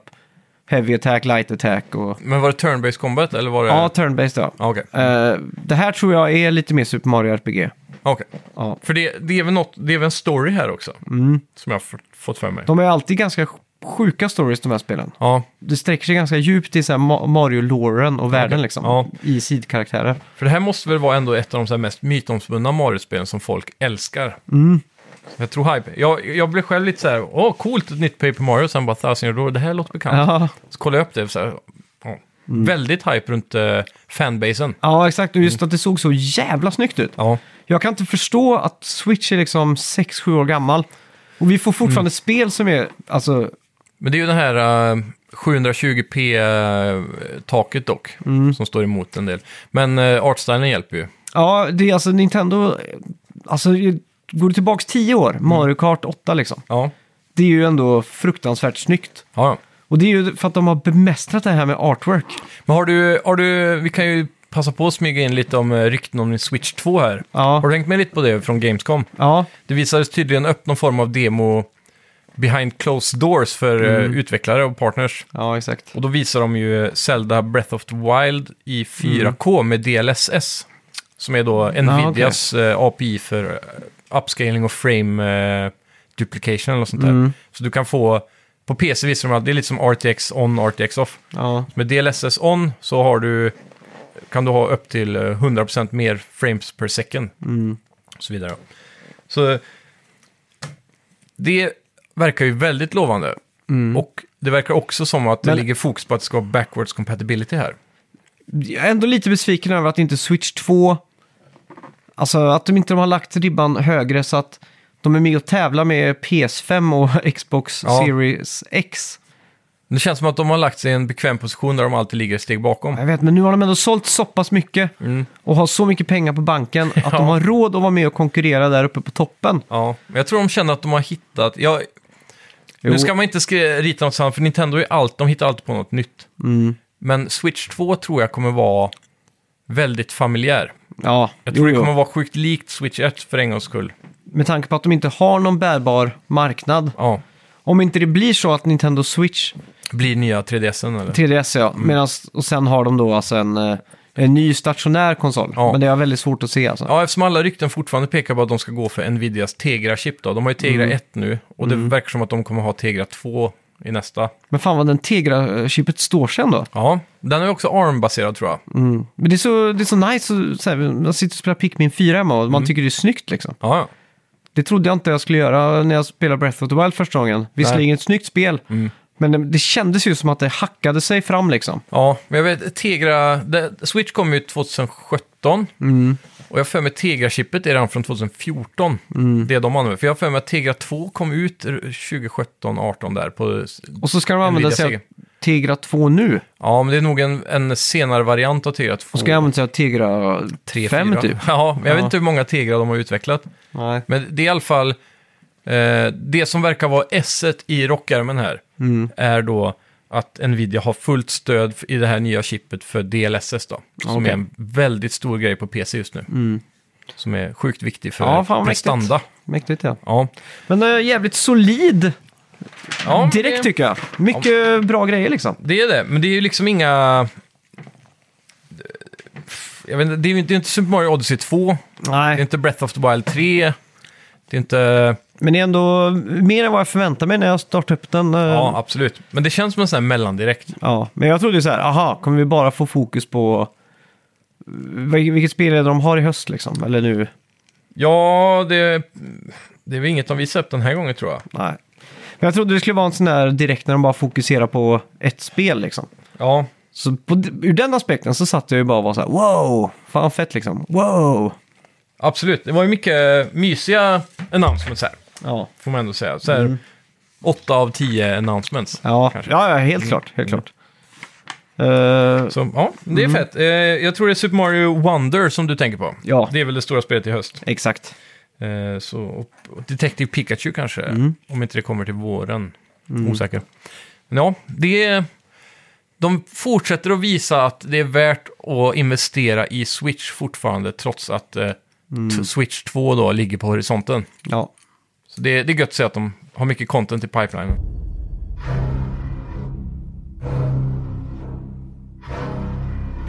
heavy attack, light attack och... Men var det turn-based combat eller var det... Ja, turn-based ja. Ja, Okej. Eh, det här tror jag är lite mer Super Mario RPG. Okej. Ja. För det, det är väl något, det är väl en story här också? Mm. Som jag har fått- fått för mig. De är alltid ganska sjuka stories de här spelen. Ja, Det sträcker sig ganska djupt i så här Ma- Mario-loren och världen liksom. Ja. I sidkaraktärer. för det här måste väl vara ändå ett av de så här mest mytomspunna Mario-spelen som folk älskar. Mm. Jag tror hype. Jag, jag blev själv lite så här, åh coolt, ett nytt Paper Mario, sen bara Thousand Year Door, det här låter bekant. Ja. Så kollade jag upp det, så här, ja. väldigt hype runt uh, fanbasen. ja, exakt. Och just att det såg så jävla snyggt ut. Ja, Jag kan inte förstå att Switch är liksom 6-7 år gammal. Och vi får fortfarande Mm. spel som är, alltså, men det är ju den här uh, 720p-taket dock, Mm. som står emot en del. Men uh, artstylen hjälper ju. ja, det är alltså Nintendo, alltså går du tillbaka 10 år, Mm. Mario Kart 8 liksom. Ja, Det är ju ändå fruktansvärt snyggt. ja. ja. Och det är ju för att de har bemästrat det här med artwork. Men har du, har du, vi kan ju passa på att smyga in lite om eh, rykten om din Switch 2 här. Ja. Har du hängt med lite på det från Gamescom? Ja, Det visades tydligen upp någon form av demo behind closed doors för eh, Mm. utvecklare och partners. ja exakt. Och då visar de ju Zelda Breath of the Wild i 4K med DLSS. Som är då Nvidias eh, API för eh, upscaling och frame eh, duplication eller sånt där. Mm. Så du kan få, på PC visar de att det är lite som RTX on, RTX off. Ja, Med DLSS on så har du, kan du ha upp till eh, 100% mer frames per second. mm. Och så vidare. Så det verkar ju väldigt lovande. Mm. Och det verkar också som att det Men- ligger fokus på att det ska vara backwards compatibility här. Jag är ändå lite besviken över att inte Switch 2, alltså att de inte har lagt ribban högre så att de är med och tävlar med PS5 och <laughs> Xbox Ja. Series X. Det känns som att de har lagt sig i en bekväm position där de alltid ligger ett steg bakom. Jag vet, men nu har de ändå sålt så pass mycket Mm. och har så mycket pengar på banken att <laughs> Ja. de har råd att vara med och konkurrera där uppe på toppen. Ja, men jag tror de känner att de har hittat... Ja, Jo. Nu ska man inte skri- rita något sant, för Nintendo är allt, de hittar alltid på något nytt. Mm. Men Switch 2 tror jag kommer vara väldigt familjär. Ja, Jag tror jo, det jo. kommer vara sjukt likt Switch 1 för en gångs skull. Med tanke på att de inte har någon bärbar marknad. Ja, Om inte det blir så att Nintendo Switch, blir nya 3DSen eller? 3DS ja, Mm. medans, och sen har de då alltså en, eh, en ny stationär konsol. Ja. Men det är väldigt svårt att se alltså. Ja, eftersom alla rykten fortfarande pekar på att de ska gå för Nvidias Tegra-chip då. De har ju Tegra Mm. 1 nu och det verkar som att de kommer ha Tegra 2 i nästa. Men fan vad den Tegra-chippet står sig ändå. Ja, den är också ARM-baserad tror jag. Mm. Men det är så, det är så nice, så, så här, man sitter och spelar Pikmin 4 hemma och man Mm. tycker det är snyggt liksom. Ja, ja. Det trodde jag inte jag skulle göra när jag spelade Breath of the Wild första gången. Visserligen ett snyggt spel, Mm. Men det, det kändes ju som att det hackade sig fram liksom. Ja, men jag vet, Tegra... Det, Switch kom ju 2017 Mm. och jag har för mig Tegra-chippet är redan från 2014. Mm. Det de använder. För jag har för mig att Tegra 2 kom ut 2017-18 där på Och så ska de använda sig av. Tegra 2 nu? Ja, men det är nog en, en senare variant av Tegra 2. Och ska jag använda sig av Tegra 3, 5 4. typ? <laughs> Ja, men jag vet Ja. inte hur många Tegra de har utvecklat. Nej. Men det är i alla fall eh, det som verkar vara s i rockärmen här. Mm. Är då att Nvidia har fullt stöd i det här nya chippet för DLSS då. Som. Mm. är en väldigt stor grej på PC just nu. Som är sjukt viktig för Ja, fan vad mäktigt. prestanda. Mäktigt ja. Ja. Men äh, jävligt solid ja direkt det, tycker jag. Mycket bra grejer liksom. det är det, men det är ju liksom inga... Jag vet inte, det är ju inte, Super Mario Odyssey 2, det är Nej, inte Breath of the Wild 3, det är inte... men det är ändå mer än vad jag förväntade mig när jag startade upp den. äh, Ja, absolut. Men det känns som en sån här mellandirekt. Ja, men jag trodde ju så här, aha, kommer vi bara få fokus på vil- vilket spel är det de har i höst liksom? Eller nu? Ja, det, det är väl inget de visar upp den här gången tror jag. Nej. Men jag trodde det skulle vara en sån där direkt när de bara fokuserar på ett spel liksom. Ja, Så på, ur den aspekten så satt jag ju bara och var så här, wow, fan fett liksom, wow. absolut. Det var ju mycket mysiga announcements här, Ja, får man ändå säga. Så här, åtta av tio announcements. ja, kanske. ja, ja helt klart, helt klart. Eh, Så ja, det är fett. Eh, jag tror det är Super Mario Wonder som du tänker på. Ja. Det är väl det stora spelet i höst. exakt. Eh, så, och, och Detective Pikachu kanske, om inte det kommer till våren. Osäker. Men ja, det är... De fortsätter att visa att det är värt att investera i Switch fortfarande, trots att eh, t- Switch 2 då ligger på horisonten. Ja. Så det, det är gött att se att de har mycket content i pipeline.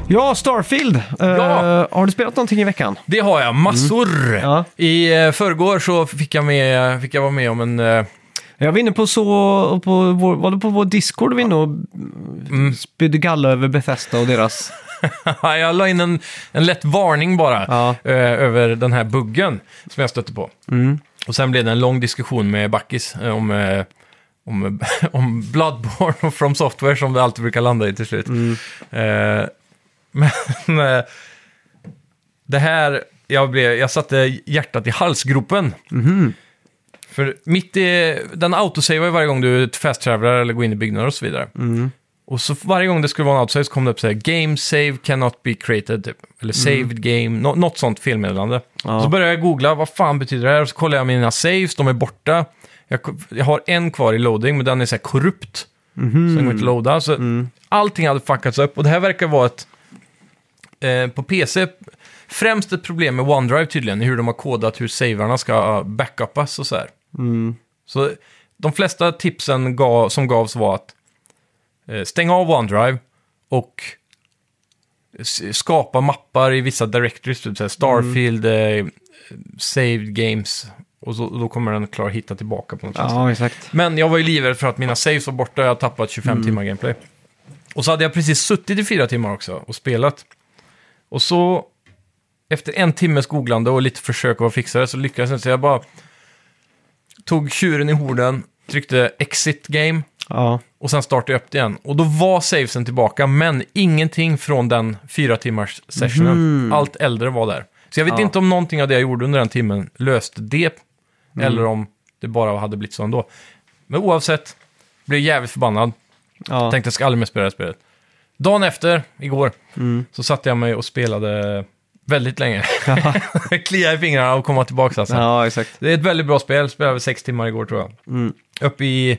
Ja, Starfield. Eh, Ja. Har du spelat någonting i veckan? Det har jag, massor! Ja. I eh, förrgår så fick jag, med, fick jag vara med om en... Eh, Jag var inne på så, på vår, var det på vår Discord vi inne och Mm. spydde galla över Bethesda och deras... <laughs> jag la in en, en lätt varning bara Ja. över den här buggen som jag stötte på. Mm. Och sen blev det en lång diskussion med Backis eh, om, eh, om, <laughs> om Bloodborne och From Software som det alltid brukar landa i till slut. Mm. Eh, men <laughs> eh, det här, jag, blev, jag satte hjärtat i halsgropen. Mhm. För mitt i, den autosavar varje gång du fast-travelar eller går in i byggnader och så vidare. Mm. Och så varje gång det skulle vara en autosave så kom det upp så här, Game save cannot be created, typ. Eller saved game, nå- något sånt felmeddelande. Ja. Så började jag googla, vad fan betyder det här? Och så kollade jag mina saves, de är borta. Jag, jag har en kvar i loading, men den är så här korrupt. Så den går inte att loada. Så allting hade fuckats upp. Och det här verkar vara ett, eh, på PC, främst ett problem med OneDrive tydligen, hur de har kodat hur saverna ska backupas och så här. Mm. Så de flesta tipsen gav, som gavs var att eh, stänga av OneDrive och skapa mappar i vissa directories, typ så här Starfield, eh, Saved Games, och så, då kommer den klara hitta tillbaka på något sätt. Ja, exakt. Men jag var ju livrädd för att mina saves var borta och jag har tappat 25 timmar gameplay. Och så hade jag precis suttit i fyra timmar också och spelat. Och så, efter en timmes googlande och lite försök att fixa det, så lyckades jag inte. Så jag bara tog tjuren i horden, tryckte exit game Ja. och sen startade jag upp det igen. Och då var savesen tillbaka, men ingenting från den fyra timmars sessionen. Allt äldre var där. Så jag vet Ja. inte om någonting av det jag gjorde under den timmen löste det, eller om det bara hade blivit så ändå. Men oavsett, blev jävligt förbannad. Ja. Tänkte jag ska aldrig mer spela det här spelet. Dagen efter, igår, Mm. så satte jag mig och spelade väldigt länge. <laughs> Kliade i fingrarna och komma tillbaka alltså. ja, exakt. Det är ett väldigt bra spel, spelade sex timmar igår tror jag. Mm. Upp i,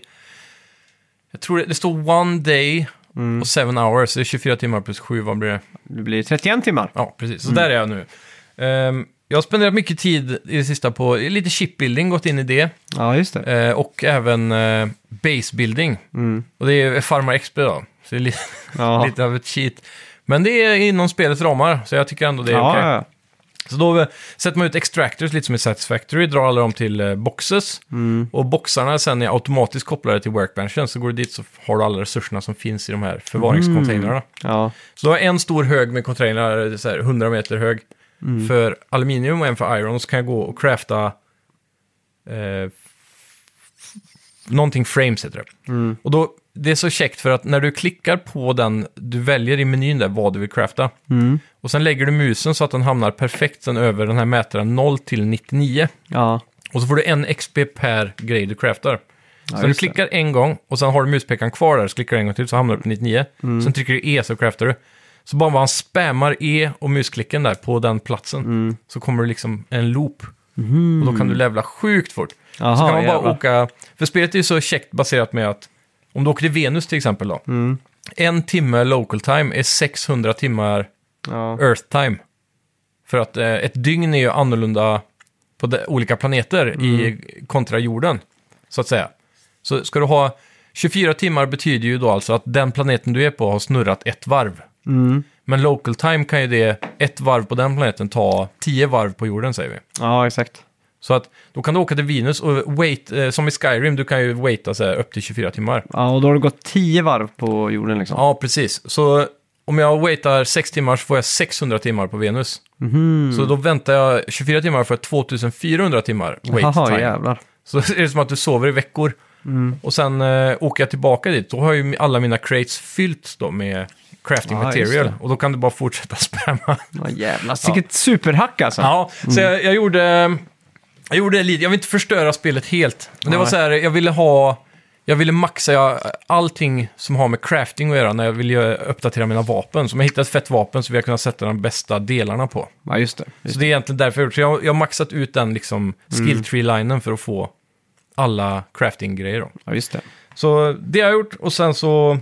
jag tror det, det står one day Mm. och seven hours, det är 24 timmar plus 7, vad blir det? Det blir 31 timmar. Ja, precis. Så Mm. där är jag nu. Ehm, jag har spenderat mycket tid i det sista på lite chipbuilding, gått in i det. Ja, just det. Eh, och även uh, basebuilding. Mm. Och det är Farmar XP då. Så det är li- Ja. <laughs> lite av ett cheat. Men det är inom spelets ramar, så jag tycker ändå det är ja, okej. ja. Så då eh, sätter man ut extractors lite som i Satisfactory, drar alla dem till eh, boxes. Mm. Och boxarna sen är automatiskt kopplade till workbenchen, så går du dit så har du alla resurserna som finns i de här förvaringscontainrarna. ja. Så du har en stor hög med containrar, eh, så här 100 meter hög, Mm. för aluminium och en för iron. Så kan jag gå och crafta eh, någonting frames heter det. Mm. Och då, det är så käckt för att när du klickar på den, du väljer i menyn där vad du vill crafta. Mm. Och sen lägger du musen så att den hamnar perfekt sen över den här mätaren 0 till 99. Ja. Och så får du en XP per grej du craftar. så du just det. klickar en gång och sen har du muspekaren kvar där, så klickar du en gång till så hamnar du på 99. Mm. Sen trycker du E så craftar du. Så bara man spammar E och musklicken där på den platsen Mm. så kommer det liksom en loop. Och då kan du levla sjukt fort. Jaha, så kan man bara jävlar. åka, för spelet är ju så käckt baserat med att om du åker till Venus till exempel då. Mm. En timme local time är 600 timmar Ja. Earth time. För att eh, ett dygn är ju annorlunda på de, olika planeter Mm. i kontra jorden, så att säga. Så ska du ha 24 timmar betyder ju då alltså att den planeten du är på har snurrat ett varv. Mm. Men local time kan ju det, ett varv på den planeten ta 10 varv på jorden säger vi. ja, exakt. Så att då kan du åka till Venus och wait, eh, som i Skyrim, du kan ju waita så här, upp till 24 timmar. Ja, och då har det gått tio varv på jorden liksom. Ja, precis. Så om jag waitar 6 timmar så får jag 600 timmar på Venus. Mhm. Så då väntar jag 24 timmar för 2400 timmar wait Jaha, time. jävlar. Så är det som att du sover i veckor. Mm. Och sen eh, åker jag tillbaka dit, då har ju alla mina crates fyllts då med crafting Ja, just material. det. Och då kan du bara fortsätta <laughs> spamma. Ja, jävlar. Vilket superhack alltså. Ja, så jag, jag gjorde... Jag gjorde lite, jag vill inte förstöra spelet helt. Men det var Nej. så här, jag ville ha... Jag ville maxa jag, allting som har med crafting att göra när jag ville göra- uppdatera mina vapen. Så om jag hittar ett fett vapen så vill jag kunna sätta de bästa delarna på. Ja, just det. Just Så det är egentligen därför jag gjort. Så jag, jag har maxat ut den liksom Mm. skill tree-linen för att få alla crafting-grejer då. Ja, just det. Så det har jag gjort och sen så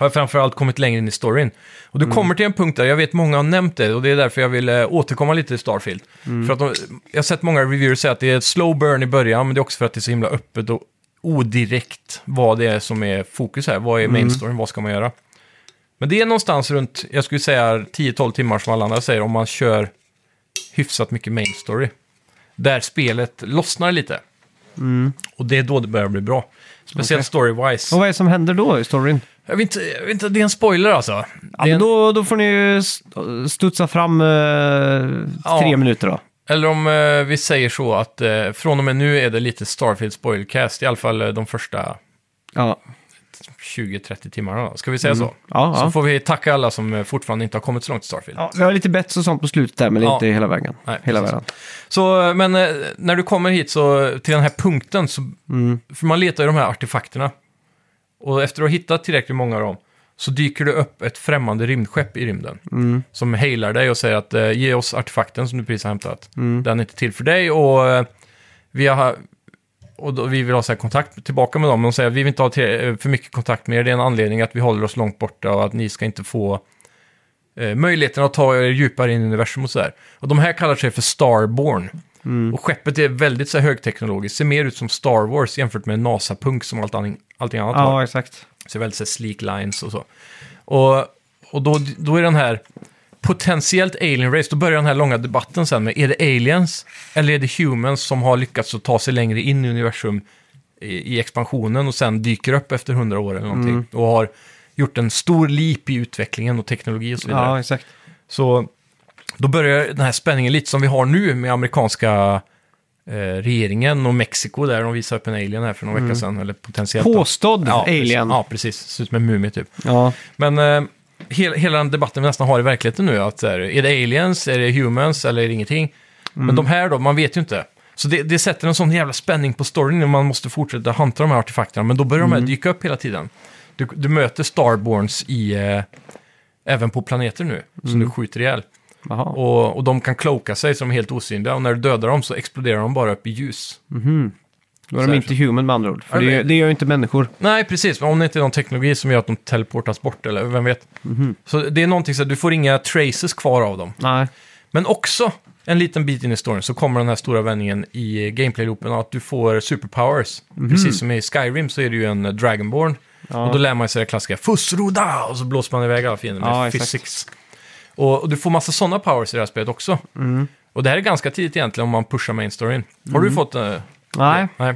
har jag framförallt kommit längre in i storyn. Och du kommer till en punkt där, jag vet många har nämnt det och det är därför jag vill eh, återkomma lite till Starfield. För att de, jag har sett många reviewers säga att det är ett slow burn i början, men det är också för att det är så himla öppet och odirekt vad det är som är fokus här. Vad är main storyn, vad ska man göra? Men det är någonstans runt, jag skulle säga 10-12 timmar som alla andra säger, om man kör hyfsat mycket main story. Där spelet lossnar lite. Och det är då det börjar bli bra. Speciellt Okej. story-wise. Och vad är det som händer då i storyn? Jag vet, inte, jag vet inte, det är en spoiler alltså. Ja, Det är men en, då, då får ni ju st- studsa fram eh, Ja. tre minuter då. Eller om eh, vi säger så att eh, från och med nu är det lite Starfield spoilcast, i alla fall eh, de första Ja, 20-30 timmarna. Då. Ska vi säga så? Mm. ja, Så ja. får vi tacka alla som eh, fortfarande inte har kommit så långt i Starfield. ja. Vi har lite bets och sånt på slutet där, men Ja. inte hela vägen. Nej, hela precis. vägen. Så, eh, men eh, när du kommer hit så, till den här punkten, så, Mm. för man letar ju de här artefakterna. Och efter att ha hittat tillräckligt många av dem, så dyker det upp ett främmande rymdskepp i rymden. Mm. Som hailar dig och säger att eh, ge oss artefakten som du precis har hämtat. Mm. Den är inte till för dig och eh, vi har... Och då, vi vill ha så här kontakt tillbaka med dem. De säger att vi vill inte ha till, eh, för mycket kontakt med er. Det är en anledning att vi håller oss långt borta och att ni ska inte få eh, möjligheten att ta er djupare in i universum och sådär. Och de här kallar sig för Starborn. Mm. Och skeppet är väldigt så här, högteknologiskt. Ser mer ut som Star Wars jämfört med NASA-punk som allt anning, allting annat har. Ja, exakt. Ser väldigt så här, sleek lines och så. Och, och då, då är den här potentiellt alien race, då börjar den här långa debatten sen med är det aliens eller är det humans som har lyckats att ta sig längre in i universum i, i expansionen och sen dyker upp efter hundra år eller någonting Mm. och har gjort en stor leap i utvecklingen och teknologi och så vidare. Ja, exakt. Så då börjar den här spänningen lite som vi har nu med amerikanska eh, regeringen och Mexiko där de visade upp en alien här för några vecka sedan. Eller potentiellt. då. Påstådd ja, precis. alien. Ja, precis. Ser ut som en mumie typ. Ja. Men eh, hela, hela den debatten vi nästan har i verkligheten nu, att så här, är det aliens, är det humans eller är det ingenting? Men de här då, man vet ju inte. Så det, det sätter en sån jävla spänning på storyn och man måste fortsätta hanta de här artefakterna. Men då börjar de här dyka upp hela tiden. Du, du möter Starborns i, eh, även på planeter nu, som du skjuter ihjäl. Och, och de kan cloaka sig så de är helt osynliga. Och när du dödar dem så exploderar de bara upp i ljus. Då är så de här inte human med andra ord. För Ja, det, det- det gör ju inte människor. Nej, precis. Men om det inte är någon teknologi som gör att de teleportas bort, eller vem vet. Så det är någonting så att du får inga traces kvar av dem. Nej. Men också, en liten bit in i storyn, så kommer den här stora vändningen i gameplay-loopen att du får superpowers. Precis som i Skyrim så är det ju en Dragonborn. Ja. Och då lär man sig det klassiska Fussroda! Och så blåser man iväg alla fiender med Ja, exakt. physics. Och, och du får massa sådana powers i det här spelet också. Mm. Och det här är ganska tidigt egentligen om man pushar main storyn. Har du fått... eh, Nej. Nej.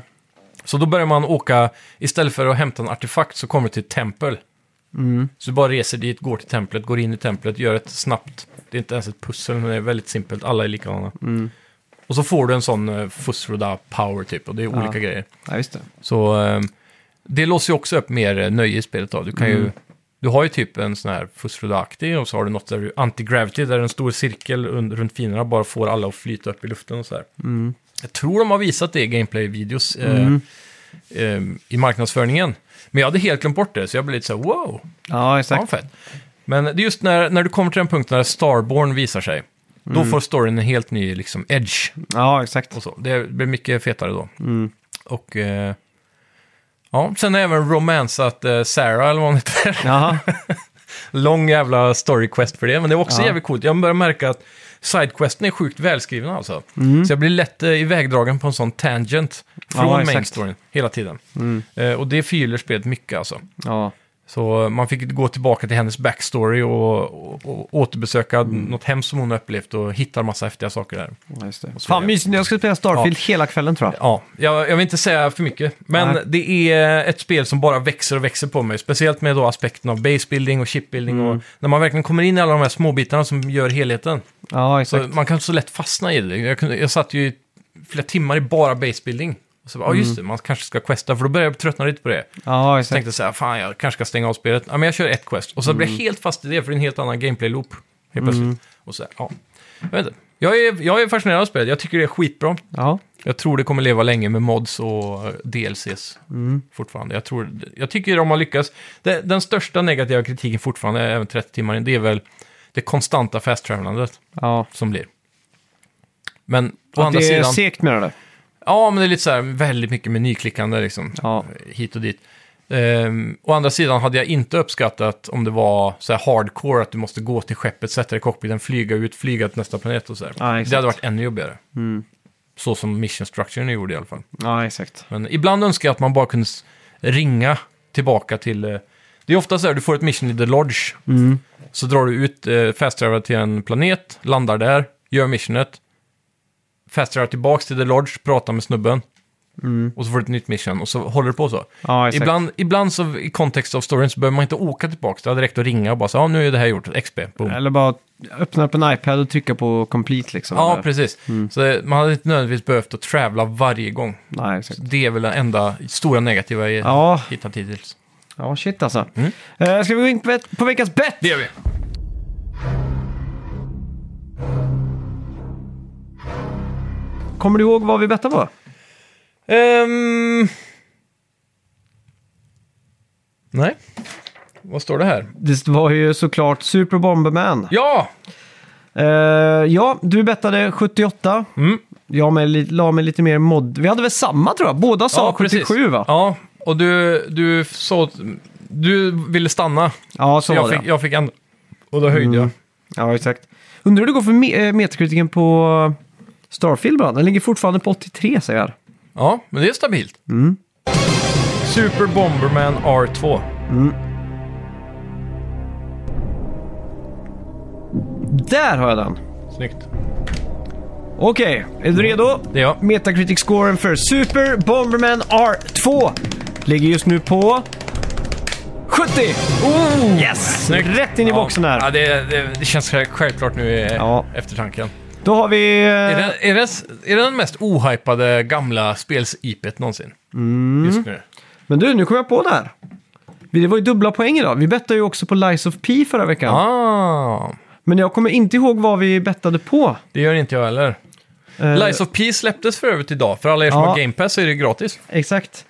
Så då börjar man åka, istället för att hämta en artefakt så kommer du till ett tempel. Mm. Så du bara reser dit, går till templet, går in i templet, gör ett snabbt, det är inte ens ett pussel, men det är väldigt simpelt, alla är likadana. Mm. Och så får du en sån uh, Fussroda power typ, och det är olika grejer. Ja, just det. Så eh, det låser ju också upp mer eh, nöje i spelet då. Du kan ju, du har ju typ en sån här Fussroda-aktig och så har du något där du, anti-gravity, där en stor cirkel runt finerna bara får alla att flyta upp i luften och så här. Jag tror de har visat det i gameplay-videos. Eh, eh, i marknadsföringen. Men jag hade helt glömt bort det, så jag blev lite så här, wow, Ja, exakt. fett. Men det är just när, när du kommer till den punkten där Starborn visar sig, då får storyn en helt ny liksom, edge. Ja, exakt. och så. Det blir mycket fetare då. Och eh, ja, sen har jag även romansat eh, Sarah, eller vad hon heter. Jaha. <laughs> Lång jävla story quest för det, men det är också Ja. jävligt coolt. Jag börjar märka att sidequesten är sjukt välskrivna alltså. Mm. Så jag blir lätt eh, ivägdragen på en sån tangent från Ja, main exakt. Mm. storyn hela tiden. Eh, och det förgyller spelet mycket alltså. Ja. Så man fick gå tillbaka till hennes backstory och, och, och återbesöka Mm. något hemskt som hon har upplevt och hittar massa häftiga saker där. Ja, Just det. så Fan mysigt, jag ska spela Starfield hela kvällen tror jag. Ja, jag, jag vill inte säga för mycket, men Nej. det är ett spel som bara växer och växer på mig. Speciellt med då aspekten av basebuilding och chipbuilding Mm. och när man verkligen kommer in i alla de här småbitarna som gör helheten. Ja, Så exakt. man kan så lätt fastna i det. Jag, kunde, jag satt ju flera timmar i bara basebuilding. Och så bara, ja just det, man kanske ska questa, för då började jag tröttna lite på det. Ja, Så exakt. tänkte jag så här, fan jag kanske ska stänga av spelet. Ja, men jag kör ett quest. Och så blir jag Mm. helt fast i det, för det är en helt annan gameplay-loop. Helt plötsligt. Och så här, ja. Jag vet inte. Jag är, jag är fascinerad av spelet, jag tycker det är skitbra. Ja. Jag tror det kommer leva länge med mods och eh, DLCs fortfarande. Jag, tror, jag tycker de har lyckats. Det, den största negativa kritiken fortfarande, även 30 timmar in, det är väl det konstanta fast-travelandet ja. som blir. Men å Att andra det är sidan... segt menar du? Ja, men det är lite så här väldigt mycket menyklickande liksom. Ja. Hit och dit. Um, å andra sidan hade jag inte uppskattat om det var så här hardcore, att du måste gå till skeppet, sätta dig i cockpiten, flyga ut, flyga till nästa planet och så här. Ja, det hade varit ännu jobbigare. Så som mission structuren gjorde i alla fall. Ja, exakt. Men ibland önskar jag att man bara kunde ringa tillbaka till... eh, Det är ofta så här, du får ett mission i The Lodge. Så drar du ut, eh, fast till en planet, landar där, gör missionet. Fast tillbaks till The Lodge, pratar med snubben. Och så får du ett nytt mission och så håller det på så. Ja. Ibland, ibland så i kontext av storyn så behöver man inte åka tillbaka. Det är direkt att ringa och bara så ja nu är det här gjort, XP, boom. Eller bara öppna upp en iPad och trycka på complete liksom. Ja, eller? precis. Så det- man hade inte nödvändigtvis behövt att travla varje gång. Nej. Det är väl det enda stora negativa jag Ja. hittat hittills. Ja, shit alltså. Mm. Eh, ska vi gå in på, på veckans bett? Det gör vi. Kommer du ihåg vad vi bettade på? Ehm... Nej. Vad står det här? Det var ju såklart Super Bomberman. Ja! Eh, ja, du bettade 78. Mm. Jag med, li- la mig lite mer mod. Vi hade väl samma tror jag? Båda sa ja, precis. 77 va? Ja, och du, du så... Du ville stanna. Ja, så Så jag var det. fick, jag fick ändå... Och då höjde jag. Ja, exakt. Undrar hur det går för me- eh, på Starfield bara. Den ligger fortfarande på 83 säger jag. Ja, men det är stabilt. Super Bomberman R2. Där har jag den. Snyggt. Okej, är du redo? Det är jag. Metacritic-scoren för Super Bomberman R2 ligger just nu på 70! Oh, yes! Rätt in i boxen här. Ja, det, det, det känns själv- självklart nu i Ja. eftertanken. Då har vi... eh, Är det, är, det, är det den mest ohypade gamla spels-IPet någonsin? Mm. Just nu. Men du, nu kom jag på det här. Det var ju dubbla poäng idag. Vi bettade ju också på Lies of P förra veckan. Ah, Men jag kommer inte ihåg vad vi bettade på. det gör inte jag heller. Eh, Lies of P släpptes för övrigt idag. För alla er som Ja. har Game Pass så är det gratis. Exakt.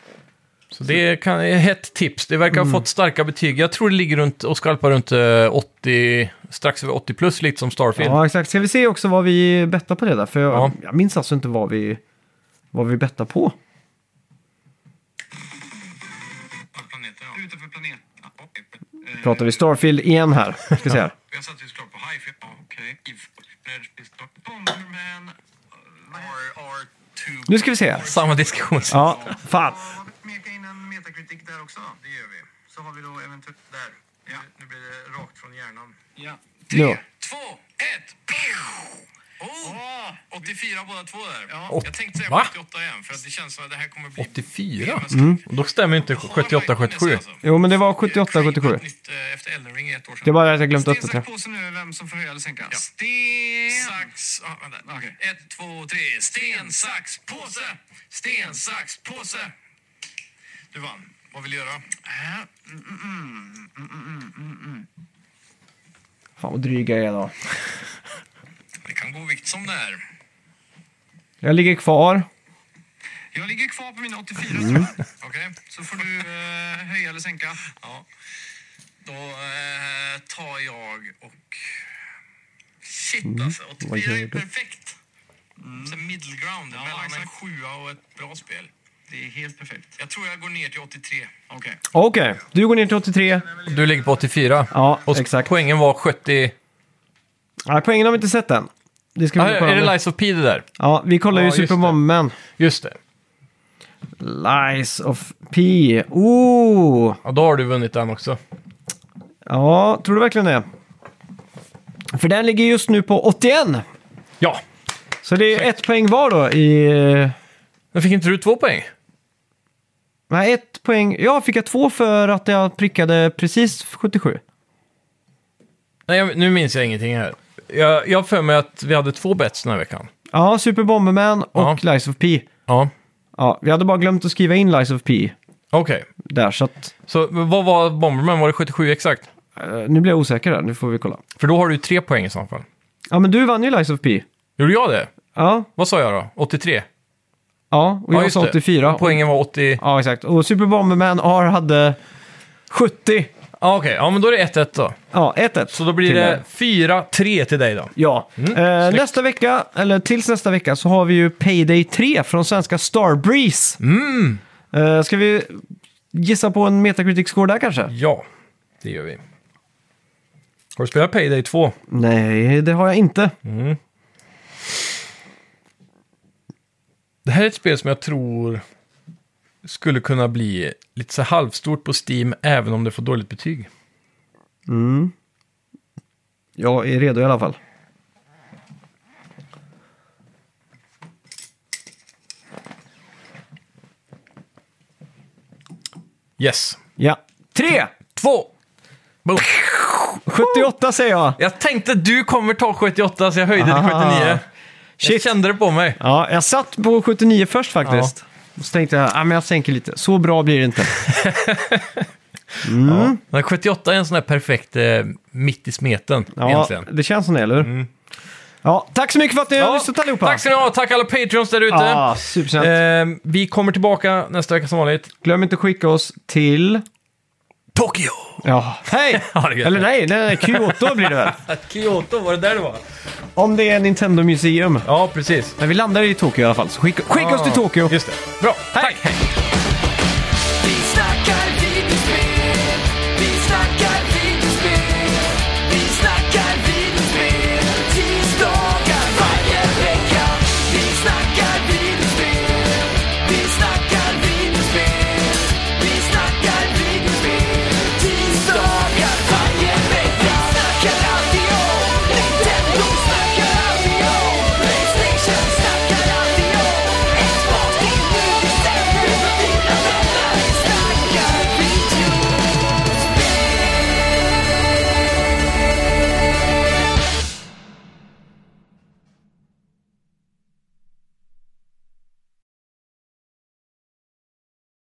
Så det kan, är ett tips. Det verkar Mm. ha fått starka betyg. Jag tror det ligger runt och skvalpar runt eh, 80, strax över 80 plus, lite som Starfield. Ja, exakt. Ska vi se också vad vi bettade på det där? För jag, Ja. jag minns alltså inte vad vi, vad vi bettade på. Eh, Pratar vi Starfield igen här. Ska se här. <laughs> Jag satt ju såklart på Hifi. Okej. Bomberman R2. Nu ska vi se. Samma diskussion. Ja, fan. Där också. Det gör vi. Så har vi då eventuellt där. Ja. Nu blir det rakt från hjärnan. Ja. Nu. Två, ett, Oh! 84 båda två där. Ja. Jag tänkte säga Va? 78 igen för att det känns som att det här kommer bli... 84? Mm. Och Då stämmer inte 78-77. Jo, men det var 78-77. Nytt, eh, Efter Elden Ring ett år sedan. Det är bara att jag glömt Sten, uppdatera. sax, påse nu vem som får höja eller sänka. Sten, sax... Ah, vänta. Ett, två, tre. Sten, sax, påse! Sten, sax, påse! Du vann. Vad vill du göra? Fan vad dryga jag är då. Det kan gå vikt som det är. Jag ligger kvar. Jag ligger kvar på mina 84 tror jag. Okej, så får du eh, höja eller sänka. Ja. Då eh, tar jag och... Shit alltså, 84 är perfekt. Mm. Så middle ground mellan en sjua och ett bra spel. Det är helt perfekt. Jag tror jag går ner till 83. Okej. Okej, du går ner till 83. Du ligger på 84. Ja, och exakt. poängen var 70. Ja, poängen har vi inte sett än. Det ska Ah, vi kolla är det. Lies of P det där? Ja, vi kollar ju Ja, just Super det. Bomberman. Just det. Lies of P. Oh! Ja, då har du vunnit den också. Ja, tror du verkligen det? För den ligger just nu på 81. Ja. Så det är ett poäng var då i... eh, Men fick inte du två poäng? Nej, ett poäng. Ja, fick jag två för att jag prickade precis 77? Nej, jag, nu minns jag ingenting här. Jag, jag har för mig att vi hade två bets den här veckan. Ja, Super Bomberman och Lies of P. Ja, Ja, vi hade bara glömt att skriva in Lies of P okej. där, så att... Så vad var Bomberman? Var det 77 exakt? eh, nu blir jag osäker där, nu får vi kolla. För då har du ju tre poäng i så fall. Ja, men du vann ju Lies of P. Gjorde jag det? Ja, Vad sa jag då? 83? Ja och ja, jag just sa det. 84. Och Poängen var 80... Ja, exakt. Och Super Bomberman har hade 70. Ja, okej. Ja, men då är det 1-1 då. Ja, 1-1. Så då blir till det mig. 4-3 till dig då. Ja. eh, snyggt. nästa vecka, eller tills nästa vecka, så har vi ju Payday 3 från svenska Starbreeze. Mm. Eh, ska vi gissa på en Metacritic-score där kanske? Ja, det gör vi. Har du spelat Payday 2? Nej, det har jag inte. Det här är ett spel som jag tror skulle kunna bli lite så halvstort på Steam även om det får dåligt betyg. Jag är redo i alla fall. Yes. Ja. 3! Två! Boom. 78 säger jag. Jag tänkte du kommer ta 78 så jag höjde Aha. till 79. Jag kände det på mig. Ja, jag satt på 79 först faktiskt. Och så tänkte jag, ah, men jag sänker lite. Så bra blir det inte. <laughs> Ja. Men 78 är en sån här perfekt eh, mitt i smeten Ja, egentligen. det känns som det, eller hur? Ja, tack så mycket för att ni har lyssnat allihopa. Tack ska ni ha, tack alla Patreons där ute. Ja, supersnällt. Eh, vi kommer tillbaka nästa vecka som vanligt. Glöm inte att skicka oss till... Tokyo! Ja, hej! <laughs> Ja, det är gött. Eller nej, nej, nej, Kyoto blir det väl? <laughs> Kyoto, var det där det var? Om det är Nintendo Museum. Ja, precis. Men vi landar i Tokyo i alla fall, så skicka, skicka oss till Tokyo. Just det. Bra, tack! Hej.